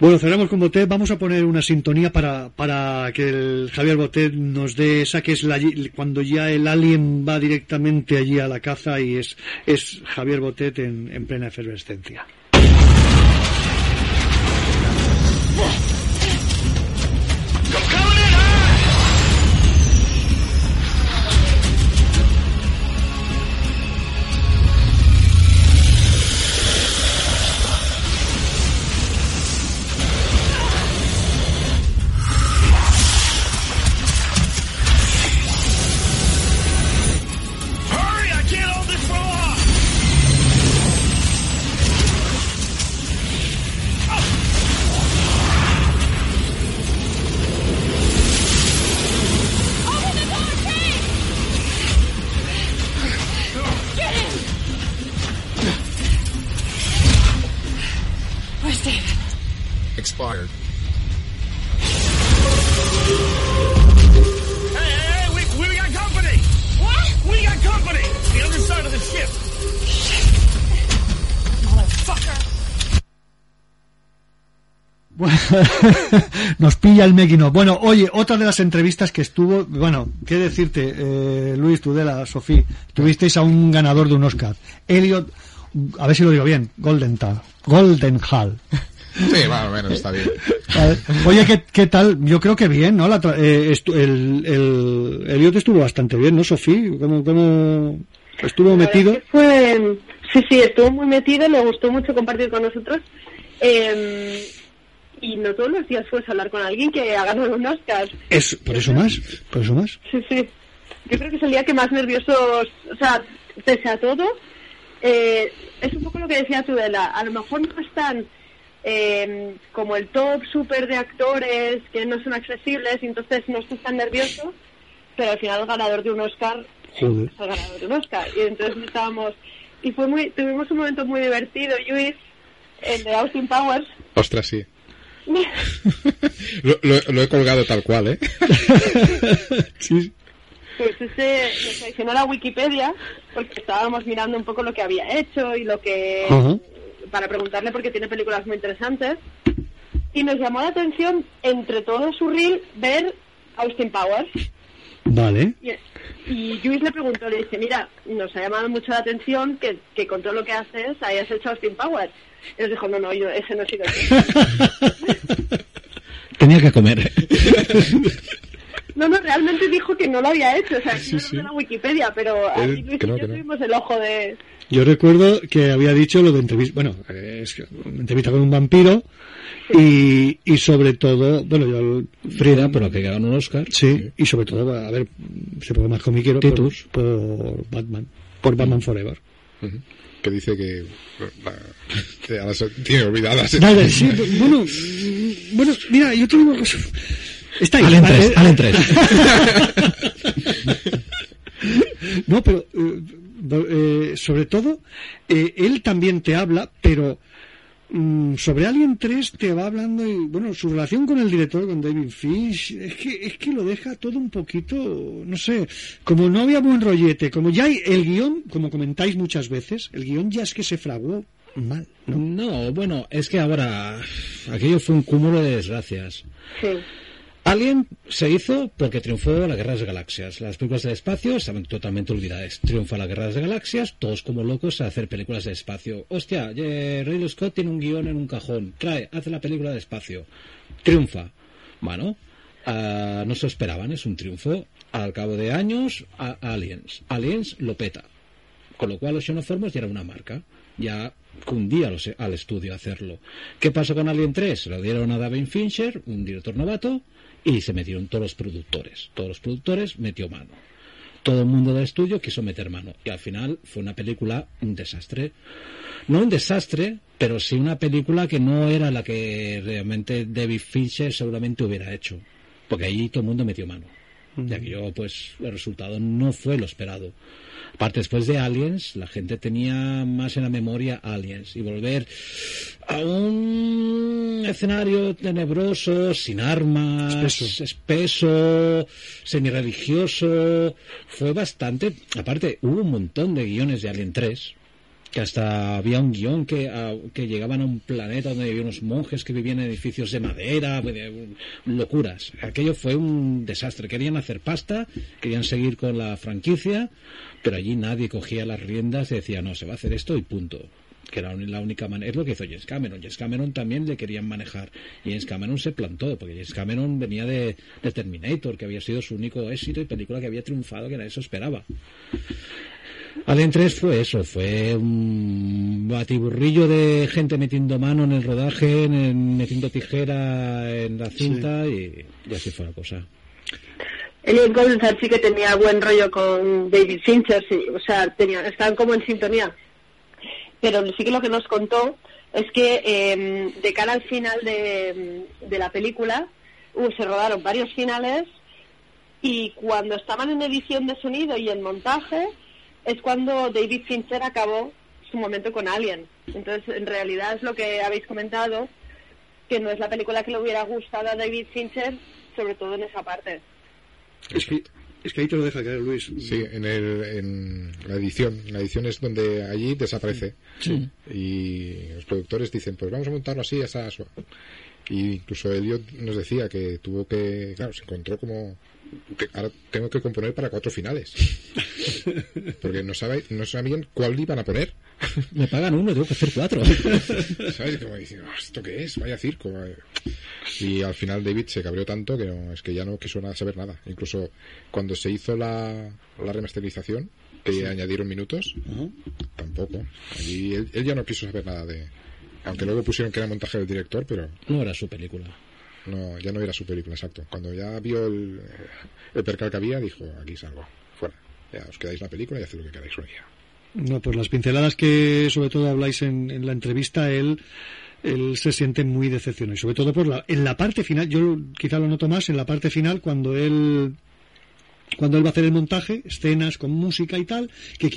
Bueno, cerramos con Botet. Vamos a poner una sintonía para, para que el Javier Botet nos dé esa que es la, cuando ya el alien va directamente allí a la caza y es, es Javier Botet en, en plena efervescencia. Nos pilla el Meguino. Bueno, oye, otra de las entrevistas que estuvo, bueno, qué decirte, eh, Luis Tudela, Sofía, tuvisteis a un ganador de un Oscar, Elliot, a ver si lo digo bien, Goldenthal, Goldenhall. Sí, más o menos está bien. Oye, ¿qué, qué tal? Yo creo que bien, ¿no? La tra- eh, estu- el, el Elliot estuvo bastante bien, ¿no, Sofía? ¿Cómo, cómo estuvo metido? que fue sí sí estuvo muy metido le gustó mucho compartir con nosotros eh, y no todos los días puedes hablar con alguien que ha ganado un Oscar Es, por eso más, por eso más. sí sí yo creo que es el día que más nerviosos o sea pese a todo eh, es un poco lo que decía Tudela a lo mejor no están eh, como el top super de actores que no son accesibles y entonces no estás tan nervioso pero al final el ganador de un Oscar Joder. es el ganador de un Oscar y entonces estábamos y fue muy tuvimos un momento muy divertido Luis el de Austin Powers Ostras, sí. Lo, lo- lo he colgado tal cual, ¿eh? sí. pues ese nos adicionó la Wikipedia porque estábamos mirando un poco lo que había hecho y lo que para preguntarle porque tiene películas muy interesantes y nos llamó la atención entre todo su reel ver Austin Powers Vale. y, y Luis le preguntó, le dice, mira, nos ha llamado mucho la atención que, que con todo lo que haces hayas hecho Austin Powers. Y nos dijo, no, no, yo ese no he sido yo. Tenía que comer. No, no, realmente dijo que no lo había hecho, o sea, Sí, no sí. de la Wikipedia, pero Él- aquí Luis no, y yo no. tuvimos el ojo de... Yo recuerdo que había dicho lo de entrevista, bueno, es que una entrevista con un vampiro y, y sobre todo, bueno, yo... Frida, pero que ganó un Oscar. Sí, y sobre todo, a ver, se puede más comiquero por, Titus. por Batman, por Batman Forever. Ujú. Que dice que... la- tiene olvidadas. Vale, sí, bueno, bueno, mira, yo tengo una cosa. Está ahí. Allen vale. tres, Allen tres. no, pero eh, eh, sobre todo, eh, él también te habla, pero sobre Alien 3 te va hablando y, bueno, su relación con el director, con David Finch, es que, es que lo deja todo un poquito, no sé, como no había buen rollete, como ya hay el guion, como comentáis muchas veces, el guion ya es que se fraguó mal. No, bueno, es que ahora aquello fue un cúmulo de desgracias. Sí. Alien se hizo porque triunfó la Guerra de Galaxias. Las películas del espacio estaban totalmente olvidadas. Triunfa la Guerra de Galaxias, todos como locos a hacer películas de espacio. Hostia, eh, Ridley Scott tiene un guion en un cajón. Trae, hace la película de espacio. Triunfa. Bueno, ah, no se esperaban, es un triunfo. Al cabo de años, a- Aliens. Aliens lo peta. Con lo cual, los xenoformos ya era una marca. ya cundía los- al estudio hacerlo. ¿Qué pasó con Alien 3? Se lo dieron a David Fincher, un director novato, y se metieron todos los productores. Todos los productores metió mano. Todo el mundo del estudio quiso meter mano. Y al final fue una película un desastre. No un desastre, pero sí una película que no era la que realmente David Fincher seguramente hubiera hecho. Porque allí todo el mundo metió mano. Y aquello, pues, el resultado no fue lo esperado. Aparte, después de Aliens, la gente tenía más en la memoria Aliens. Y volver a un escenario tenebroso, sin armas, Espeso. espeso, semi-religioso, fue bastante... Aparte, hubo un montón de guiones de Alien 3, que hasta había un guion que, que llegaban a un planeta donde había unos monjes que vivían en edificios de madera, de- locuras. Aquello fue un desastre. Querían hacer pasta, querían seguir con la franquicia, pero allí nadie cogía las riendas y decía, no, se va a hacer esto y punto. Que era la única manera. Es lo que hizo James Cameron. James Cameron también le querían manejar. Y James Cameron se plantó, porque James Cameron venía de, de Terminator, que había sido su único éxito y película que había triunfado, que nadie se esperaba. Alien 3 fue eso, fue un batiburrillo de gente metiendo mano en el rodaje, en- en- metiendo tijera en la cinta y, y así fue la cosa. Elliot Goldsmith sí que tenía buen rollo con David Fincher, sí, o sea, tenía, estaban como en sintonía. Pero sí que lo que nos contó es que eh, de cara al final de, de la película uh, se rodaron varios finales y cuando estaban en edición de sonido y en montaje es cuando David Fincher acabó su momento con Alien. Entonces, en realidad es lo que habéis comentado, que no es la película que le hubiera gustado a David Fincher, sobre todo en esa parte. Es que, es que ahí te lo deja caer, Luis. Sí, en, el, en la edición. La edición es donde allí desaparece. Sí. Y los productores dicen, pues vamos a montarlo así, así, así. Y incluso Elliot nos decía que tuvo que, claro, se encontró como, que ahora tengo que componer para cuatro finales. Porque no, sabe, no sabían cuál iban a poner. Me pagan uno, tengo que hacer cuatro. ¿Sabes? Como diciendo, "Oh, ¿esto qué es? Vaya circo. vaya". Y al final David se cabreó tanto que no, es que ya no quiso nada, saber nada. Incluso cuando se hizo la, la remasterización, que Sí. añadieron minutos, tampoco. Allí él, él ya no quiso saber nada de... Aunque luego pusieron que era montaje del director, pero No era su película. No, ya no era su película, exacto. Cuando ya vio el, el percal que había, dijo, aquí salgo, fuera. Ya os quedáis la película y haced lo que queráis con ella. No, pues las pinceladas que sobre todo habláis en, en la entrevista, él, él se siente muy decepcionado. Y sobre todo por la, en la parte final, yo quizá lo noto más en la parte final cuando él cuando él va a hacer el montaje, escenas con música y tal, que